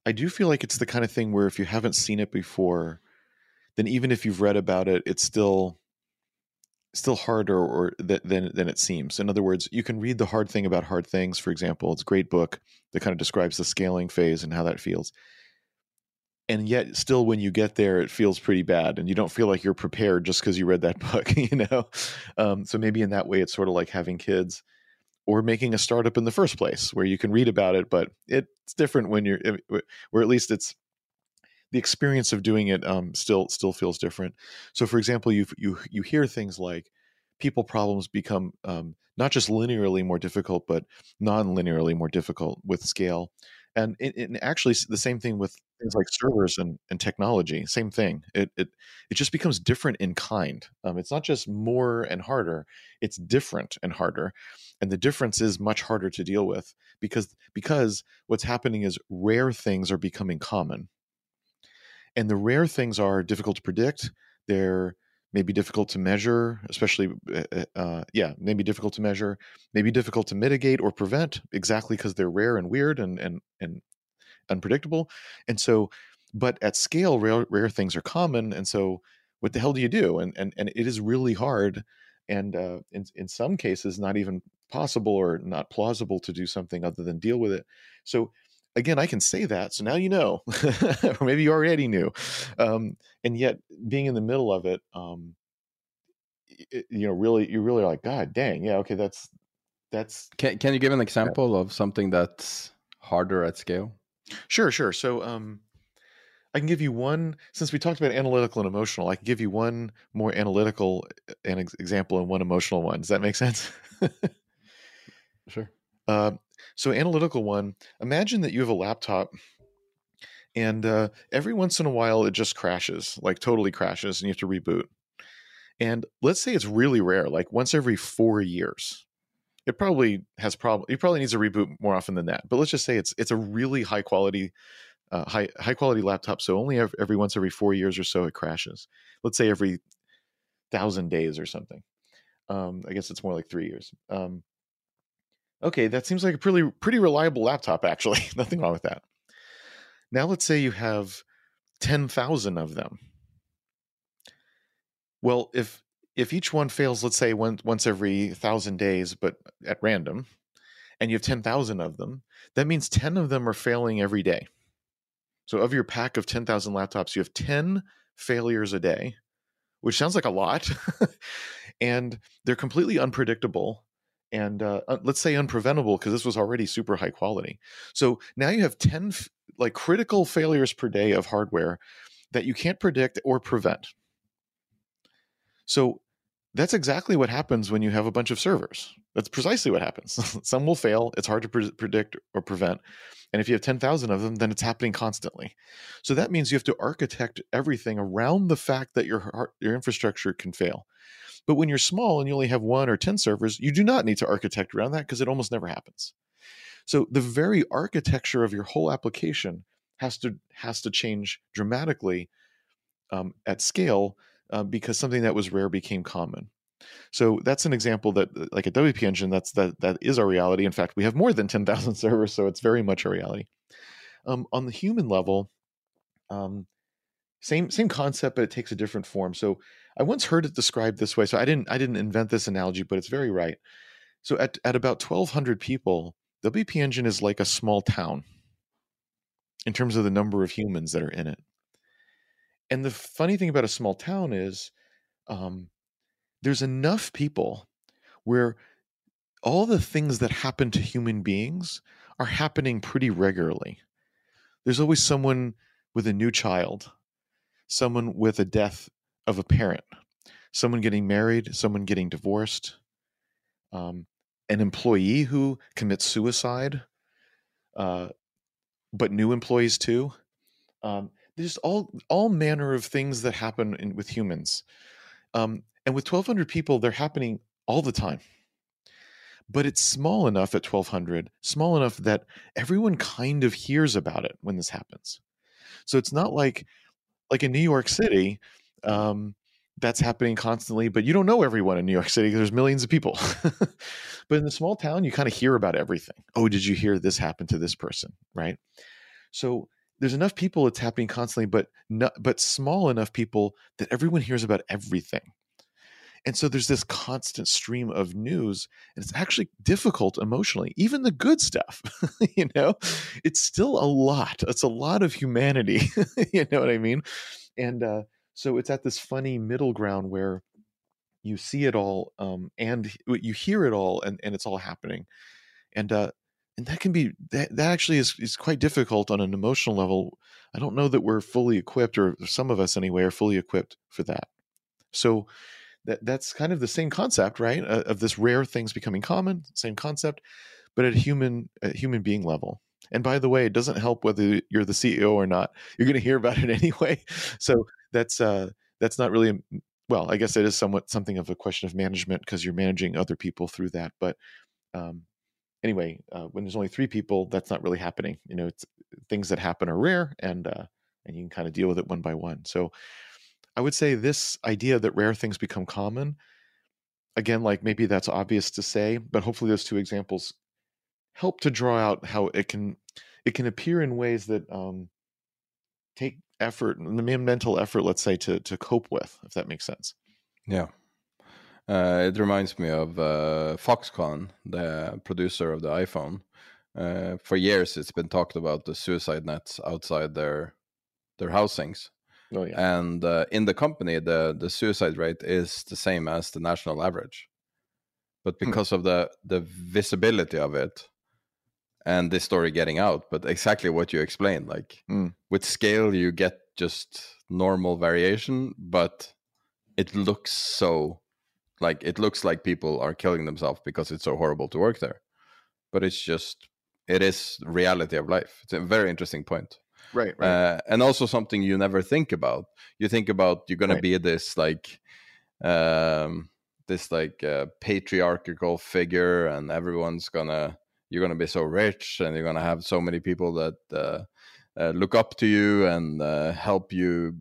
I do feel like it's the kind of thing where if you haven't seen it before, then even if you've read about it, it's still still harder or th- than than it seems. In other words, you can read the hard thing about hard things. For example, it's a great book that kind of describes the scaling phase and how that feels and yet still when you get there it feels pretty bad and you don't feel like you're prepared just because you read that book you know? Um, so maybe in that way it's sort of like having kids or making a startup in the first place where you can read about it but it's different when you're or at least it's the experience of doing it um, still still feels different. So for example you you you hear things like people problems become um, not just linearly more difficult but non-linearly more difficult with scale. And, it actually the same thing with things like servers and, and technology same thing. It, it it just becomes different in kind. Um, it's not just more and harder it's different and harder. And the difference is much harder to deal with because because what's happening is rare things are becoming common. And the rare things are difficult to predict they're maybe difficult to measure especially uh, uh, uh yeah maybe difficult to measure maybe difficult to mitigate or prevent exactly because they're rare and weird and and and unpredictable. And so, but at scale, rare, rare things are common. And so, what the hell do you do? And and and it is really hard, and uh, in in some cases, not even possible or not plausible to do something other than deal with it. So again, I can say that. So now you know, or maybe you already knew. Um, and yet, being in the middle of it, um, it, you know, really, you really are like, God dang, yeah, okay, that's that's. Can Can you give an example of something that's harder at scale? Sure, sure. So, um, I can give you one since we talked about analytical and emotional. I can give you one more analytical uh, an ex- example and one emotional one. Does that make sense? Sure. Uh, so analytical one. Imagine that you have a laptop, and uh, every once in a while it just crashes, like totally crashes, and you have to reboot. And let's say it's really rare, like once every four years. It probably has problem. It probably needs a reboot more often than that. But let's just say it's it's a really high quality, uh, high high quality laptop. So only every, every once every four years or so it crashes. Let's say every thousand days or something. Um, I guess it's more like three years. Um, okay, that seems like a pretty pretty reliable laptop. Actually, nothing wrong with that. Now let's say you have ten thousand of them. Well, if if each one fails, let's say once once every thousand days, but at random, and you have ten thousand of them, that means ten of them are failing every day. So of your pack of ten thousand laptops, you have ten failures a day, which sounds like a lot, and they're completely unpredictable and uh, let's say unpreventable because this was already super high quality. So now you have 10 f- like critical failures per day of hardware that you can't predict or prevent. So that's exactly what happens when you have a bunch of servers. That's precisely what happens. Some will fail, it's hard to pre- predict or prevent. And if you have 10,000 of them, then it's happening constantly. So that means you have to architect everything around the fact that your your infrastructure can fail. But when you're small and you only have one or 10 servers, you do not need to architect around that because it almost never happens. So the very architecture of your whole application has to has to change dramatically um, at scale uh, because something that was rare became common. So that's an example that, uh, like a WP engine, that's that that is our reality. In fact, we have more than ten thousand servers, so it's very much a reality. Um, on the human level, um, same same concept, but it takes a different form. So I once heard it described this way. So I didn't I didn't invent this analogy, but it's very right. So at at about twelve hundred people, the WP Engine is like a small town in terms of the number of humans that are in it. And the funny thing about a small town is um, there's enough people where all the things that happen to human beings are happening pretty regularly. There's always someone with a new child, someone with a death of a parent, someone getting married, someone getting divorced, um, an employee who commits suicide, uh, but new employees too. Um, there's all all manner of things that happen in, with humans, um, and with 1,200 people, they're happening all the time. But it's small enough at 1,200, small enough that everyone kind of hears about it when this happens. So it's not like like in New York City, um, that's happening constantly, but you don't know everyone in New York City. Because there's millions of people. but in the small town, you kind of hear about everything. Oh, did you hear this happened to this person? Right. So there's enough people it's happening constantly, but not, but small enough people that everyone hears about everything. And so there's this constant stream of news, and it's actually difficult emotionally. Even the good stuff, you know, it's still a lot. It's a lot of humanity. you know what I mean? And uh, so it's at this funny middle ground where you see it all um, and you hear it all, and, and it's all happening. And uh, and that can be that, that actually is, is quite difficult on an emotional level. I don't know that we're fully equipped, or some of us anyway, are fully equipped for that. So that that's kind of the same concept, right? Uh, of this rare things becoming common, same concept, but at a human a human being level. And by the way, it doesn't help whether you're the CEO or not. You're going to hear about it anyway. So that's uh, that's not really well. I guess it is somewhat something of a question of management because you're managing other people through that. But um, anyway, uh, when there's only three people, that's not really happening. You know, it's things that happen are rare, and uh, and you can kind of deal with it one by one. So I would say this idea that rare things become common, again, like maybe that's obvious to say, but hopefully those two examples help to draw out how it can it can appear in ways that um, take effort, the mental effort, let's say, to to cope with, if that makes sense. Yeah. Uh, it reminds me of uh, Foxconn, the producer of the iPhone. Uh, for years, it's been talked about the suicide nets outside their their housings, Oh yeah. and uh, in the company, the the suicide rate is the same as the national average. But Hmm. because of the the visibility of it, and this story getting out, but exactly what you explained, like Mm. with scale, you get just normal variation, but it looks so like it looks like people are killing themselves because it's so horrible to work there. But it's just it is reality of life. It's a very interesting point. Right, right. Uh, and also something you never think about. You think about you're gonna be this like um this like uh, patriarchal figure and everyone's gonna you're gonna be so rich and you're gonna have so many people that uh, uh, look up to you and uh, help you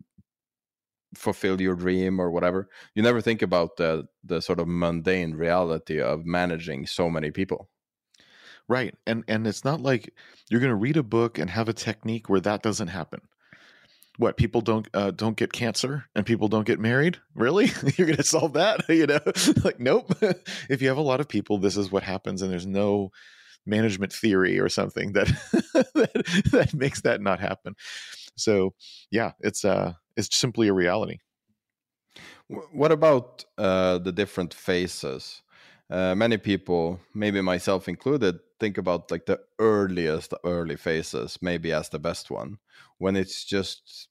fulfill your dream or whatever you never think about the the sort of mundane reality of managing so many people Right. And and it's not like you're going to read a book and have a technique where that doesn't happen. What people don't uh, don't get cancer and people don't get married? Really? you're going to solve that? you know? like nope. if you have a lot of people, this is what happens and there's no management theory or something that that, that makes that not happen. So, yeah, it's uh it's simply a reality. What about uh, the different phases? Uh, many people, maybe myself included, think about like the earliest early phases, maybe as the best one, when it's just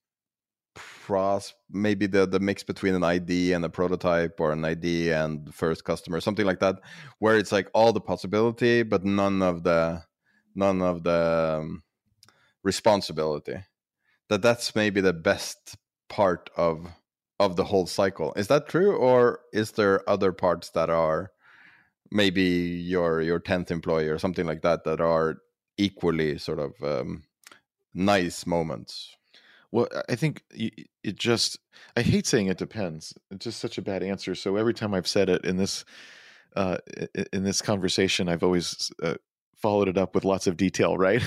pros, maybe the the mix between an ID and a prototype, or an ID and first customer, something like that, where it's like all the possibility, but none of the none of the um, responsibility. That that's maybe the best part of of the whole cycle. Is that true, or is there other parts that are maybe your your tenth employee or something like that that are equally sort of um, nice moments? Well, I- think it just, I hate saying it depends. It's just such a bad answer. So every time I've said it in this, uh, in this conversation, I've always uh, followed it up with lots of detail, right?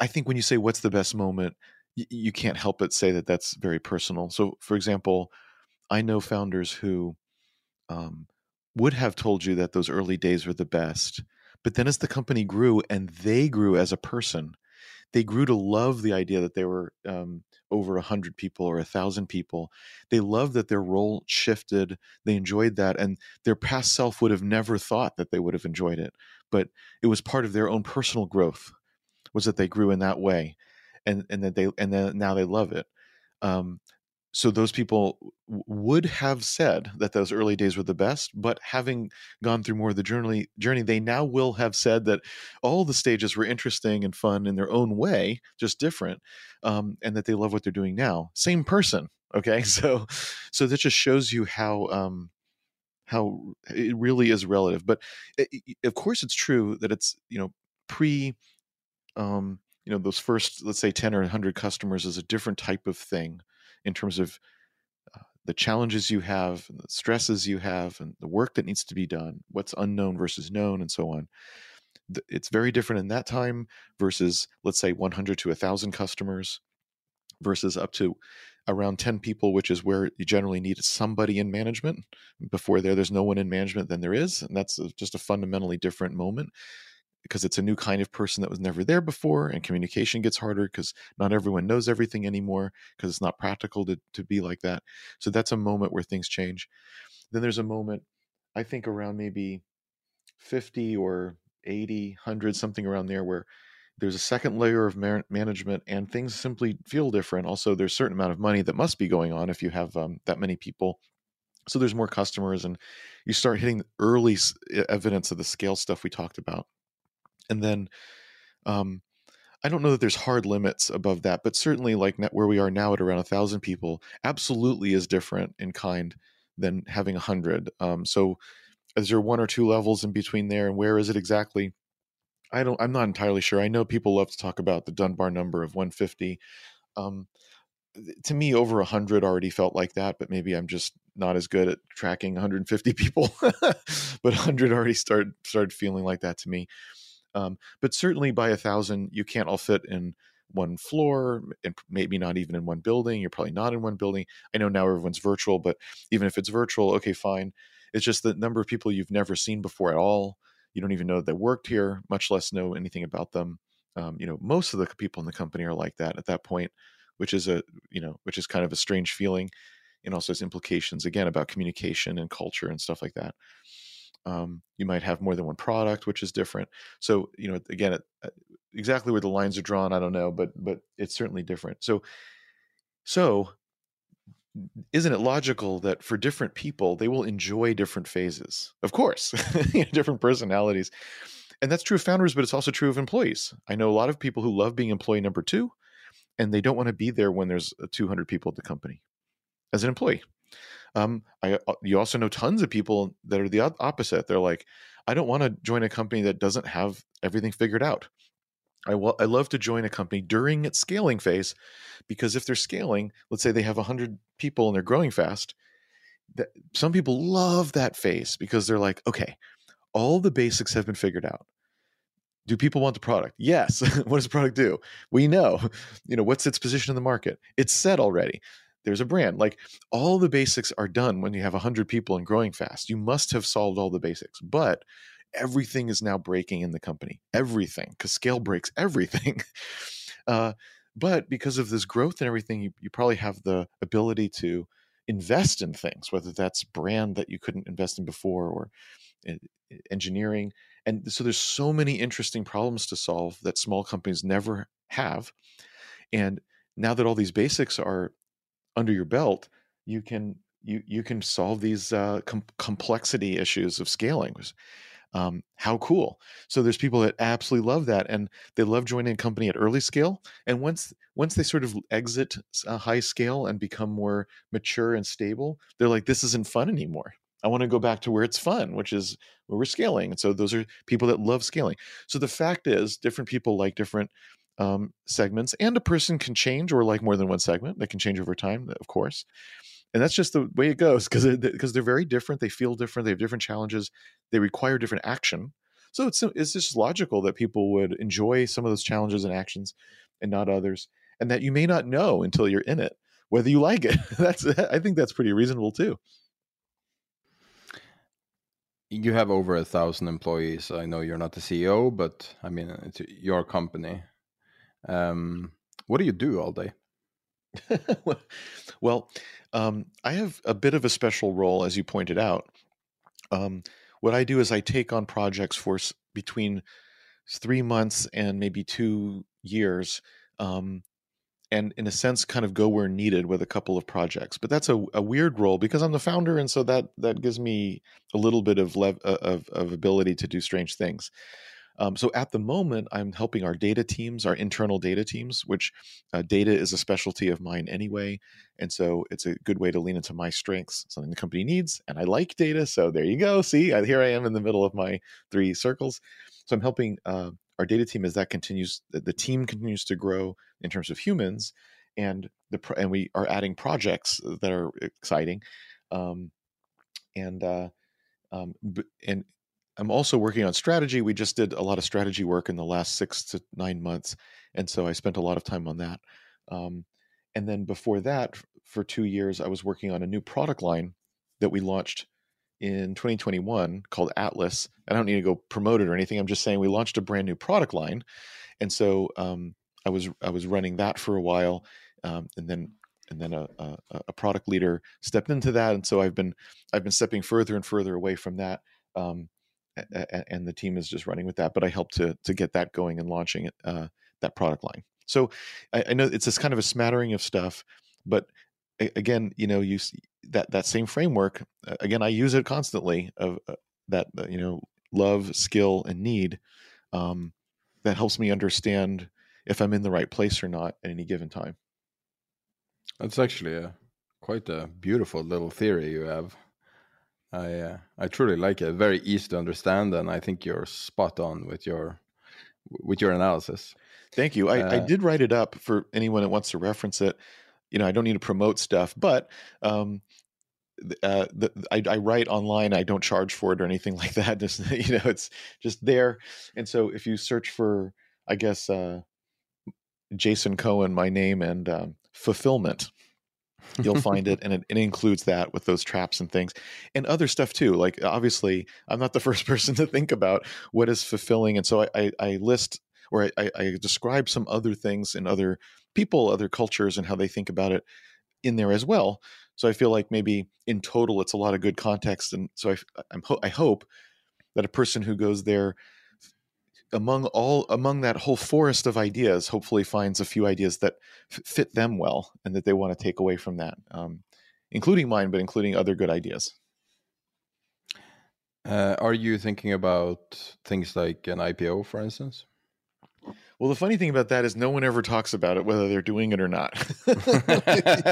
I think when you say what's the best moment, you can't help but say that that's very personal. So, for example, I know founders who um, would have told you that those early days were the best, but then as the company grew and they grew as a person, they grew to love the idea that they were um, over a hundred people or a thousand people. They loved that their role shifted. They enjoyed that, and their past self would have never thought that they would have enjoyed it. But it was part of their own personal growth, was that they grew in that way, and and that they and then now they love it. Um, so those people would have said that those early days were the best, but having gone through more of the journey, journey, they now will have said that all the stages were interesting and fun in their own way, just different, um, and that they love what they're doing now. Same person, okay? So, so that just shows you how um, how it really is relative. But i i- of course, it's true that it's you know pre. Um, you know those first let's say 10 or 100 customers is a different type of thing in terms of uh, the challenges you have and the stresses you have and the work that needs to be done what's unknown versus known and so on. It's very different in that time versus let's say 100 to 1000 customers versus up to around 10 people which is where you generally need somebody in management. Before there there's no one in management than there is and that's just a fundamentally different moment because it's a new kind of person that was never there before and communication gets harder because not everyone knows everything anymore because it's not practical to, to be like that. So that's a moment where things change. Then there's a moment i think around maybe 50 or 80 100 something around there where there's a second layer of man- management and things simply feel different. Also there's a certain amount of money that must be going on if you have um, that many people. So there's more customers and you start hitting early evidence of the scale stuff we talked about and then um, I don't know that there's hard limits above that, but certainly like where we are now at around a thousand people, absolutely is different in kind than having a hundred. Um, so is there one or two levels in between there, and where is it exactly? I don't. I'm not entirely sure. I know people love to talk about the Dunbar number of 150. Um, to me, over 100 already felt like that, but maybe I'm just not as good at tracking 150 people. but 100 already started started feeling like that to me. Um, but certainly by a thousand, you can't all fit in one floor and maybe not even in one building. You're probably not in one building. I know now everyone's virtual, but even if it's virtual, okay, fine. It's just the number of people you've never seen before at all. You don't even know that they worked here, much less know anything about them. Um, you know, most of the people in the company are like that at that point, which is a you know, which is kind of a strange feeling, and also has implications again about communication and culture and stuff like that. Um, you might have more than one product, which is different. So you know, again, it, uh, exactly where the lines are drawn, I don't know, but but it's certainly different. So So, isn't it logical that for different people, they will enjoy different phases? Of course, different personalities. And that's true of founders, but it's also true of employees. I know a lot of people who love being employee number two, and they don't want to be there when there's uh, 200 people at the company as an employee. Um, I, uh, you also know tons of people that are the opposite. They're like, I don't want to join a company that doesn't have everything figured out. I, I love to join a company during its scaling phase because if they're scaling, let's say they have 100 people and they're growing fast, that some people love that phase because they're like, okay, all the basics have been figured out. Do people want the product? Yes. what does the product do? We know. You know, what's its position in the market? It's set already. There's a brand. Like all the basics are done when you have 100 people and growing fast. You must have solved all the basics. But everything is now breaking in the company. Everything, because scale breaks everything. Uh, but because of this growth and everything, you, you probably have the ability to invest in things, whether that's brand that you couldn't invest in before or eh, eh, engineering. And so there's so many interesting problems to solve that small companies never have. And now that all these basics are under your belt, you can you you can solve these uh, com- complexity issues of scaling um, how cool. So there's people that absolutely love that and they love joining a company at early scale and once once they sort of exit a high scale and become more mature and stable they're like this isn't fun anymore. I want to go back to where it's fun which is where we're scaling. And so those are people that love scaling. So the fact is different people like different um, segments and a person can change or like more than one segment they can change over time of course and that's just the way it goes because because they're very different. They feel different. They have different challenges. They require different action. So it's it's just logical that people would enjoy some of those challenges and actions, and not others, and that you may not know until you're in it whether you like it. that's I think that's pretty reasonable too. You have over a thousand employees. I know you're not the CEO, but I mean it's your company. Um, what do you do all day? well, um, I have a bit of a special role, as you pointed out. Um, what I do is I take on projects for s- between three months and maybe two years, um, and in a sense, kind of go where needed with a couple of projects. But that's a, a weird role because I'm the founder, and so that that gives me a little bit of lev- uh, of, of ability to do strange things. Um, so at the moment, I'm helping our data teams, our internal data teams, which uh, data is a specialty of mine anyway. And so it's a good way to lean into my strengths, something the company needs. And I like data. So there you go. See, I, here I am in the middle of my three circles. So I'm helping uh, our data team as that continues, the team continues to grow in terms of humans. And the and we are adding projects that are exciting, um, and uh, um, and I'm also working on strategy. We just did a lot of strategy work in the last six to nine months, and so I spent a lot of time on that. Um, and then before that, for two years, I was working on a new product line that we launched in 2021 called Atlas. I don't need to go promote it or anything. I'm just saying we launched a brand new product line, and so um, I was I was running that for a while, um, and then and then a, a, a, product leader stepped into that, and so I've been I've been stepping further and further away from that. Um, and the team is just running with that. But I helped to to get that going and launching uh, that product line. So I, I know it's this kind of a smattering of stuff, but again, you know, you that that same framework. Again, I use it constantly of uh, that uh, you know love, skill, and need. Um, that helps me understand if I'm in the right place or not at any given time. That's actually a quite a beautiful little theory you have. I uh, I truly like it. Very easy to understand, and I think you're spot on with your with your analysis. Thank you. I, uh, I did write it up for anyone that wants to reference it. You know, I don't need to promote stuff, but um, uh, the, I, I, write online. I don't charge for it or anything like that. Just you know, it's just there. And so, if you search for, I guess, uh, Jason Cohen, my name, and um, fulfillment, you'll find it and it, it, includes that with those traps and things and other stuff too like uh, obviously i'm not the first person to think about what is fulfilling and so i, I, I list or I, I, describe some other things in other people other cultures and how they think about it in there as well so i feel like maybe in total it's a lot of good context and so I, I'm ho- I hope that a person who goes there among all among that whole forest of ideas, hopefully finds a few ideas that f- fit them well and that they want to take away from that, um, including mine, but including other good ideas. Uh, are you thinking about things like an IPO, for instance? Well, the funny thing about that is no one ever talks about it, whether they're doing it or not. you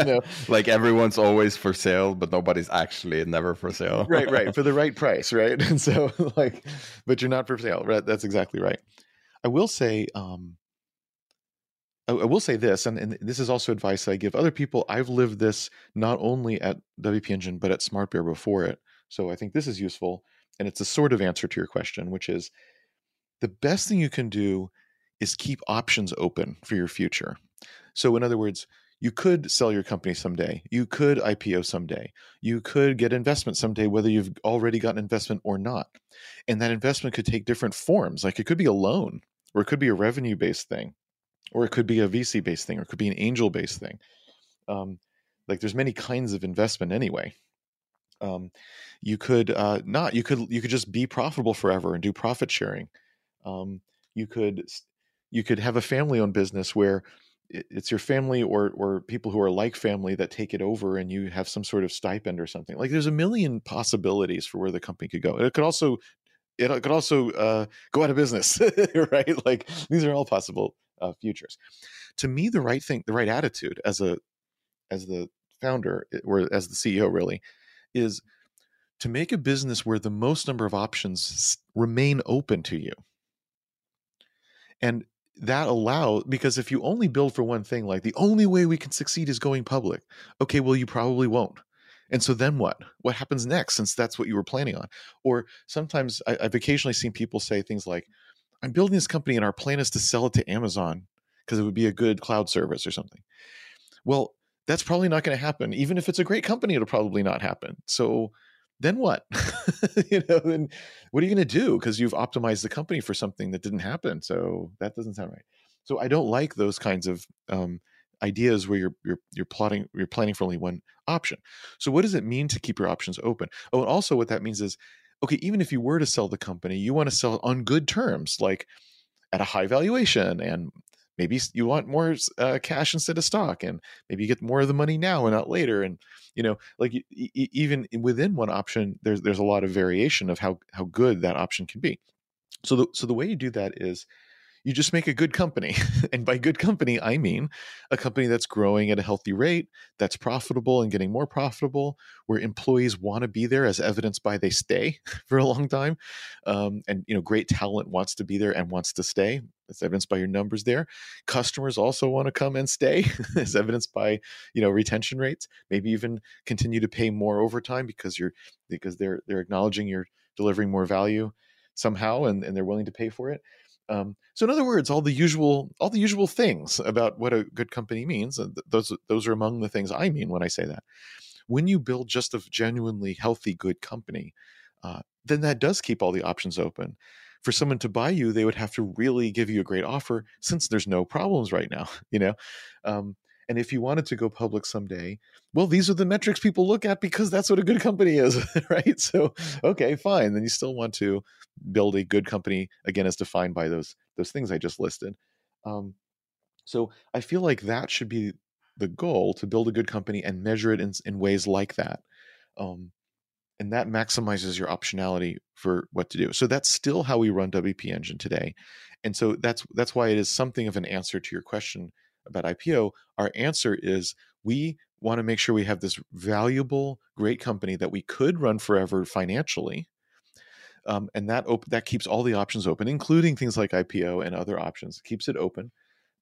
know? Like everyone's always for sale, but nobody's actually never for sale. right, right, for the right price, right? And so, like, but you're not for sale, right? That's exactly right. I will say, um, I, I will say this, and, and this is also advice I give other people. I've lived this not only at WP Engine, but at Smart Bear before it. So I think this is useful, and it's a sort of answer to your question, which is the best thing you can do is keep options open for your future. So, in other words, you could sell your company someday. You could IPO someday. You could get investment someday, whether you've already gotten investment or not. And that investment could take different forms. Like it could be a loan, or it could be a revenue based thing, or it could be a VC based thing, or it could be an angel based thing. Um, like there's many kinds of investment anyway. Um, you could uh, not. You could you could just be profitable forever and do profit sharing. Um, you could you could have a family owned business where it's your family or or people who are like family that take it over and you have some sort of stipend or something. Like there's a million possibilities for where the company could go. It could also it could also uh, go out of business right? Like these are all possible uh, futures. To me the right thing the right attitude as a as the founder or as the ceo really is to make a business where the most number of options remain open to you. And that allow because if you only build for one thing like the only way we can succeed is going public okay well you probably won't. And so then what? What happens next since that's what you were planning on? Or sometimes I, have occasionally seen people say things like i'm building this company and our plan is to sell it to amazon because it would be a good cloud service or something. Well that's probably not going to happen. Even if it's a great company it'll probably not happen. So then what? you know, then what are you going to do? Because you've optimized the company for something that didn't happen. So that doesn't sound right. So I don't like those kinds of um, ideas where you're you're you're plotting you're planning for only one option. So what does it mean to keep your options open? Oh, and also what that means is, okay, even if you were to sell the company, you want to sell on good terms, like at a high valuation and maybe you want more uh, cash instead of stock and maybe you get more of the money now and not later and you know like e- even within one option there's there's a lot of variation of how how good that option can be so the so the way you do that is you just make a good company. and by good company, I mean a company that's growing at a healthy rate, that's profitable and getting more profitable, where employees want to be there, as evidenced by they stay for a long time. Um, and you know, great talent wants to be there and wants to stay. That's evidenced by your numbers there. Customers also want to come and stay, as evidenced by you know retention rates. Maybe even continue to pay more overtime because you're because they're they're acknowledging you're delivering more value somehow and, and they're willing to pay for it. Um, so, in other words, all the usual all the usual things about what a good company means. Those those are among the things I mean when I say that. When you build just a genuinely healthy, good company, uh, then that does keep all the options open. For someone to buy you, they would have to really give you a great offer, since there's no problems right now. You know, um, and if you wanted to go public someday, well, these are the metrics people look at because that's what a good company is, right? So, okay, fine. Then you still want to build a good company again, as defined by those those things I just listed. Um, so I feel like that should be the goal to build a good company and measure it in, in ways like that. Um, and that maximizes your optionality for what to do. So that's still how we run WP Engine today. And so that's that's why it is something of an answer to your question about IPO, our answer is we want to make sure we have this valuable, great company that we could run forever financially. Um, and that op- that keeps all the options open, including things like IPO and other options. It keeps it open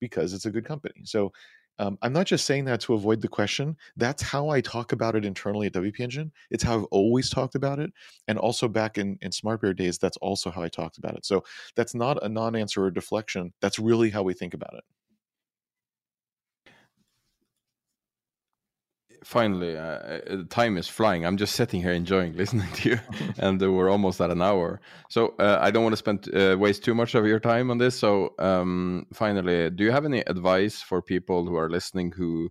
because it's a good company. So um, I'm not just saying that to avoid the question. That's how I talk about it internally at WP Engine. It's how I've always talked about it. And also back in, in SmartBear days, that's also how I talked about it. So that's not a non answer or deflection. That's really how we think about it. Finally, uh, uh, time is flying. I'm just sitting here enjoying listening to you, and we're almost at an hour. So uh, I don't want to spend uh, waste too much of your time on this. So um, finally, do you have any advice for people who are listening who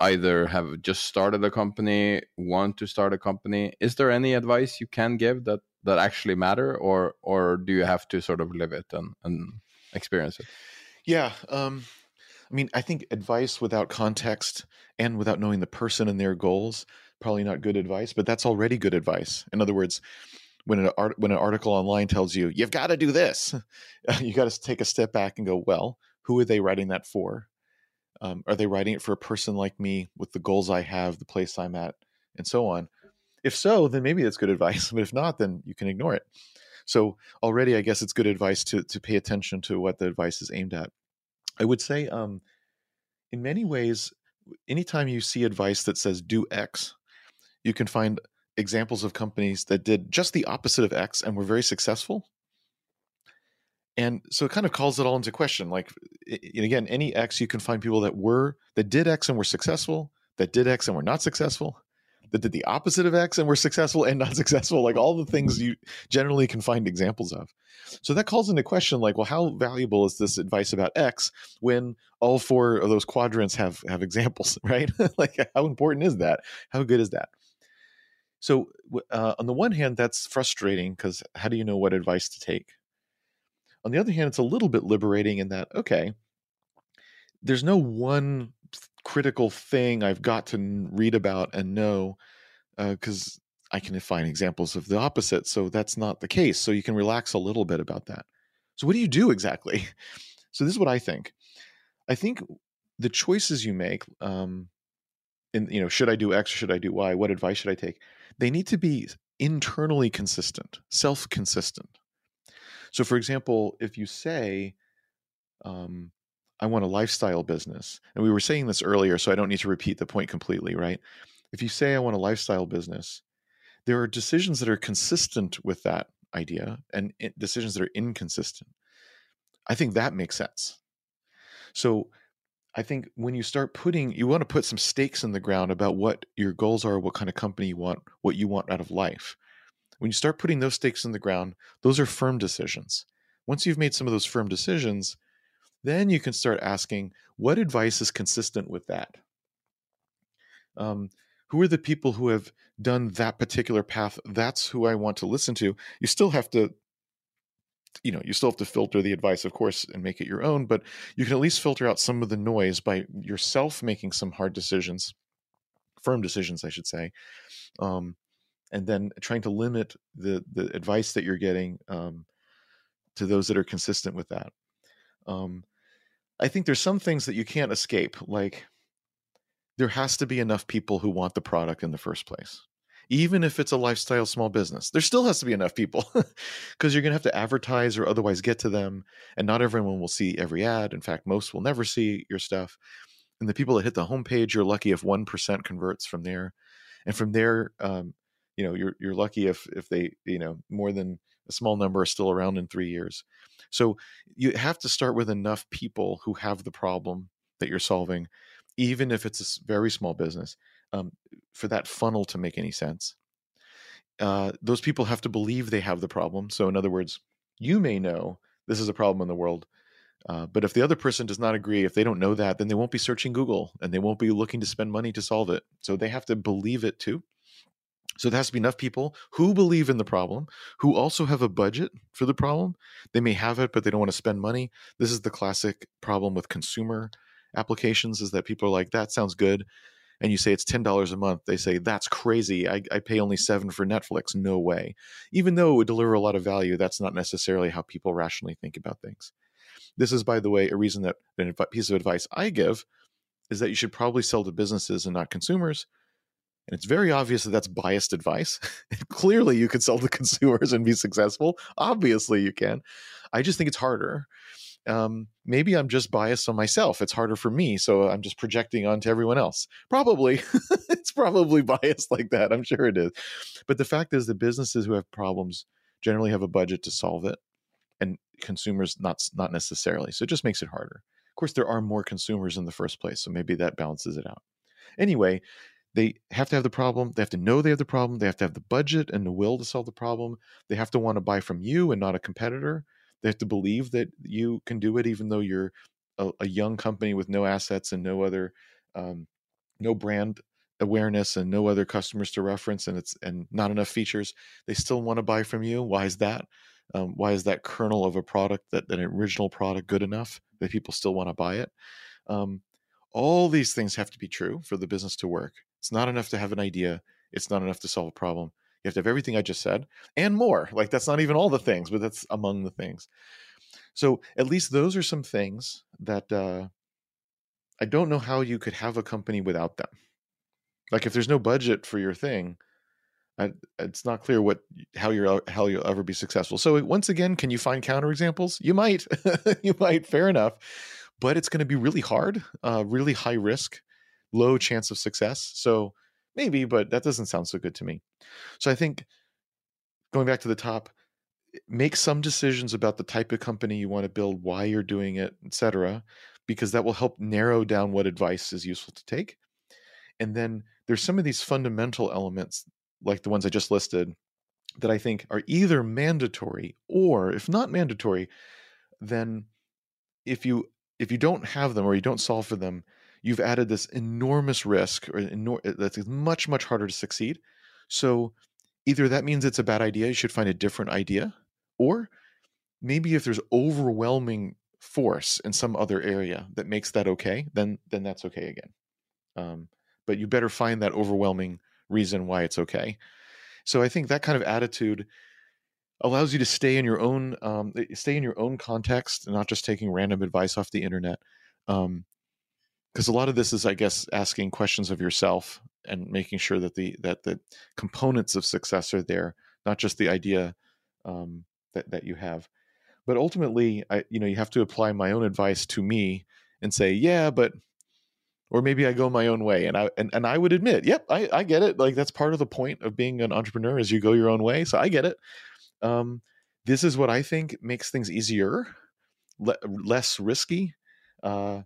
either have just started a company, want to start a company, is there any advice you can give that that actually matter, or or do you have to sort of live it and and experience it? Yeah. Um, I mean, I think advice without context and without knowing the person and their goals probably not good advice, but that's already good advice. In other words, when an art, when an article online tells you you've got to do this, you got to take a step back and go, well, who are they writing that for? Um, are they writing it for a person like me with the goals I have, the place I'm at, and so on? If so, then maybe that's good advice. But if not, then you can ignore it. So already, I guess it's good advice to to pay attention to what the advice is aimed at. I would say, um, in many ways, anytime you see advice that says do X, you can find examples of companies that did just the opposite of X and were very successful. And so it kind of calls it all into question. Like, again, any X, you can find people that were that did X and were successful, that did X and were not successful, that did the opposite of X and were successful and not successful, like all the things you generally can find examples of. So that calls into question, like, well, how valuable is this advice about X when all four of those quadrants have have examples, right? like, how important is that? How good is that? So, uh, on the one hand, that's frustrating because how do you know what advice to take? On the other hand, it's a little bit liberating in that, okay, there's no one critical thing I've got to read about and know because uh, I can find examples of the opposite. So that's not the case. So you can relax a little bit about that. So, what do you do exactly? So, this is what I think. I think the choices you make, um, in you know, should I do X or should I do Y? What advice should I take? they need to be internally consistent, self consistent. So, for example, if you say, um, I want a lifestyle business, and we were saying this earlier, so I don't need to repeat the point completely, right? If you say, I want a lifestyle business, there are decisions that are consistent with that idea and decisions that are inconsistent. I think that makes sense. So, I think when you start putting, you want to put some stakes in the ground about what your goals are, what kind of company you want, what you want out of life. When you start putting those stakes in the ground, those are firm decisions. Once you've made some of those firm decisions, then you can start asking what advice is consistent with that. Um, who are the people who have done that particular path? That's who I want to listen to. You still have to you know you still have to filter the advice of course and make it your own but you can at least filter out some of the noise by yourself making some hard decisions firm decisions i should say um, and then trying to limit the the advice that you're getting um, to those that are consistent with that um, i think there's some things that you can't escape like there has to be enough people who want the product in the first place even if it's a lifestyle small business. There still has to be enough people because you're going to have to advertise or otherwise get to them. And not everyone will see every ad. In fact, most will never see your stuff. And the people that hit the homepage, you're lucky if 1% converts from there. And from there, um, you know, you're, you're lucky if, if they, you know, more than a small number are still around in three years. So you have to start with enough people who have the problem that you're solving, even if it's a very small business um, for that funnel to make any sense. Uh, those people have to believe they have the problem. So, in other words, you may know this is a problem in the world, uh, but if the other person does not agree, if they don't know that, then they won't be searching Google and they won't be looking to spend money to solve it. So, they have to believe it too. So, there has to be enough people who believe in the problem, who also have a budget for the problem. They may have it, but they don't want to spend money. This is the classic problem with consumer applications is that people are like, that sounds good and you say it's $10 a month, they say, that's crazy. I, I pay only seven for Netflix. No way. Even though it would deliver a lot of value, that's not necessarily how people rationally think about things. This is, by the way, a reason that a piece of advice I give is that you should probably sell to businesses and not consumers. And it's very obvious that that's biased advice. Clearly, you could sell to consumers and be successful. Obviously, you can. I just think it's harder um, maybe I'm just biased on myself. It's harder for me, so I'm just projecting onto everyone else. Probably, it's probably biased like that. I'm sure it is. But the fact is, the businesses who have problems generally have a budget to solve it, and consumers not not necessarily. So it just makes it harder. Of course, there are more consumers in the first place, so maybe that balances it out. Anyway, they have to have the problem. They have to know they have the problem. They have to have the budget and the will to solve the problem. They have to want to buy from you and not a competitor. They have to believe that you can do it, even though you're a, a young company with no assets and no other um, no brand awareness and no other customers to reference and it's and not enough features they still want to buy from you why is that um, why is that kernel of a product that an original product good enough that people still want to buy it um, all these things have to be true for the business to work it's not enough to have an idea. It's not enough to solve a problem. You have to have everything i just said and more. Like that's not even all the things but that's among the things. So at least those are some things that uh, i don't know how you could have a company without them. Like if there's no budget for your thing, I, it's not clear what how you're how you'll ever be successful. So once again, can you find counterexamples? You might, you might. Fair enough, but it's going to be really hard, uh, really high risk, low chance of success. So maybe, but that doesn't sound so good to me. So I think going back to the top, eh, make some decisions about the type of company you want to build, why you're doing it, etc., because that will help narrow down what advice is useful to take. And then there's some of these fundamental elements, like the ones I just listed, that I think are either mandatory or, if not mandatory, then if you if you don't have them or you don't solve for them, you've added this enormous risk or enor- that's much much harder to succeed. So either that means it's a bad idea, you should find a different idea, or maybe if there's overwhelming force in some other area that makes that okay, then then that's okay again. Um, but you better find that overwhelming reason why it's okay. So I think that kind of attitude allows you to stay in your own um, eh, stay in your own context and not just taking random advice off the internet. Um, because a lot of this is, I guess, asking questions of yourself and making sure that the that the components of success are there, not just the idea um, that that you have. But ultimately, I you know you have to apply my own advice to me and say, yeah, but or maybe I go my own way. And I and, and I would admit, yep, I, I get it. Like that's part of the point of being an entrepreneur is you go your own way. So I get it. Um, this is what I think makes things easier, le- less risky. Uh,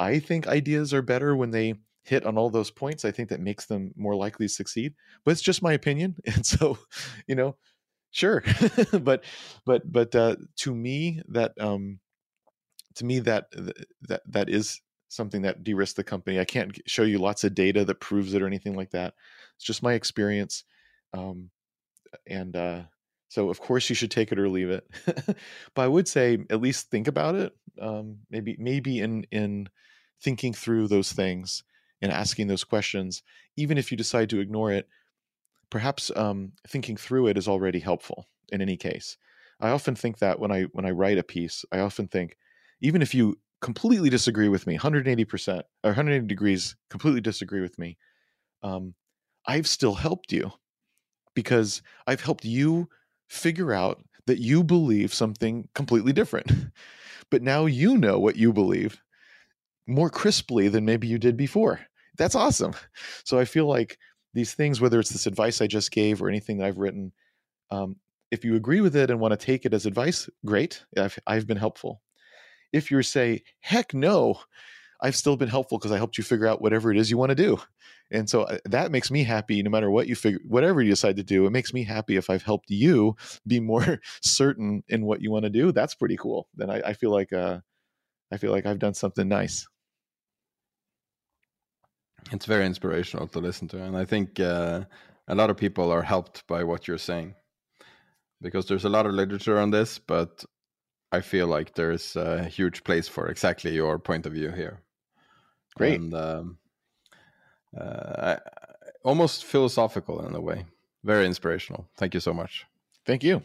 I think ideas are better when they hit on all those points. I think that makes them more likely to succeed. But it's just my opinion, and so, you know, sure. but but but uh, to me, that um, to me that that that is something that de-risks the company. I can't show you lots of data that proves it or anything like that. It's just my experience. Um, and uh, so, of course, you should take it or leave it. but I would say at least think about it. Um, maybe maybe in in thinking through those things and asking those questions, even if you decide to ignore it, perhaps um, thinking through it is already helpful. In any case, I often think that when I when I write a piece, I often think even if you completely disagree with me 180% or 180 degrees completely disagree with me um, i've still helped you because i've helped you figure out that you believe something completely different but now you know what you believe more crisply than maybe you did before that's awesome so i feel like these things whether it's this advice i just gave or anything that i've written um, if you agree with it and want to take it as advice great I've, I've been helpful if you say, heck no, I've still been helpful because I helped you figure out whatever it is you want to do. And so uh, that makes me happy no matter what you figure, whatever you decide to do. It makes me happy if I've helped you be more certain in what you want to do. That's pretty cool. Then I, I feel like, uh, I feel like I've done something nice. It's very inspirational to listen to. And I think uh, a lot of people are helped by what you're saying because there's a lot of literature on this, but I feel like there's a huge place for exactly your point of view here. Great. And um, uh, almost philosophical in a way. Very inspirational. Thank you so much. Thank you.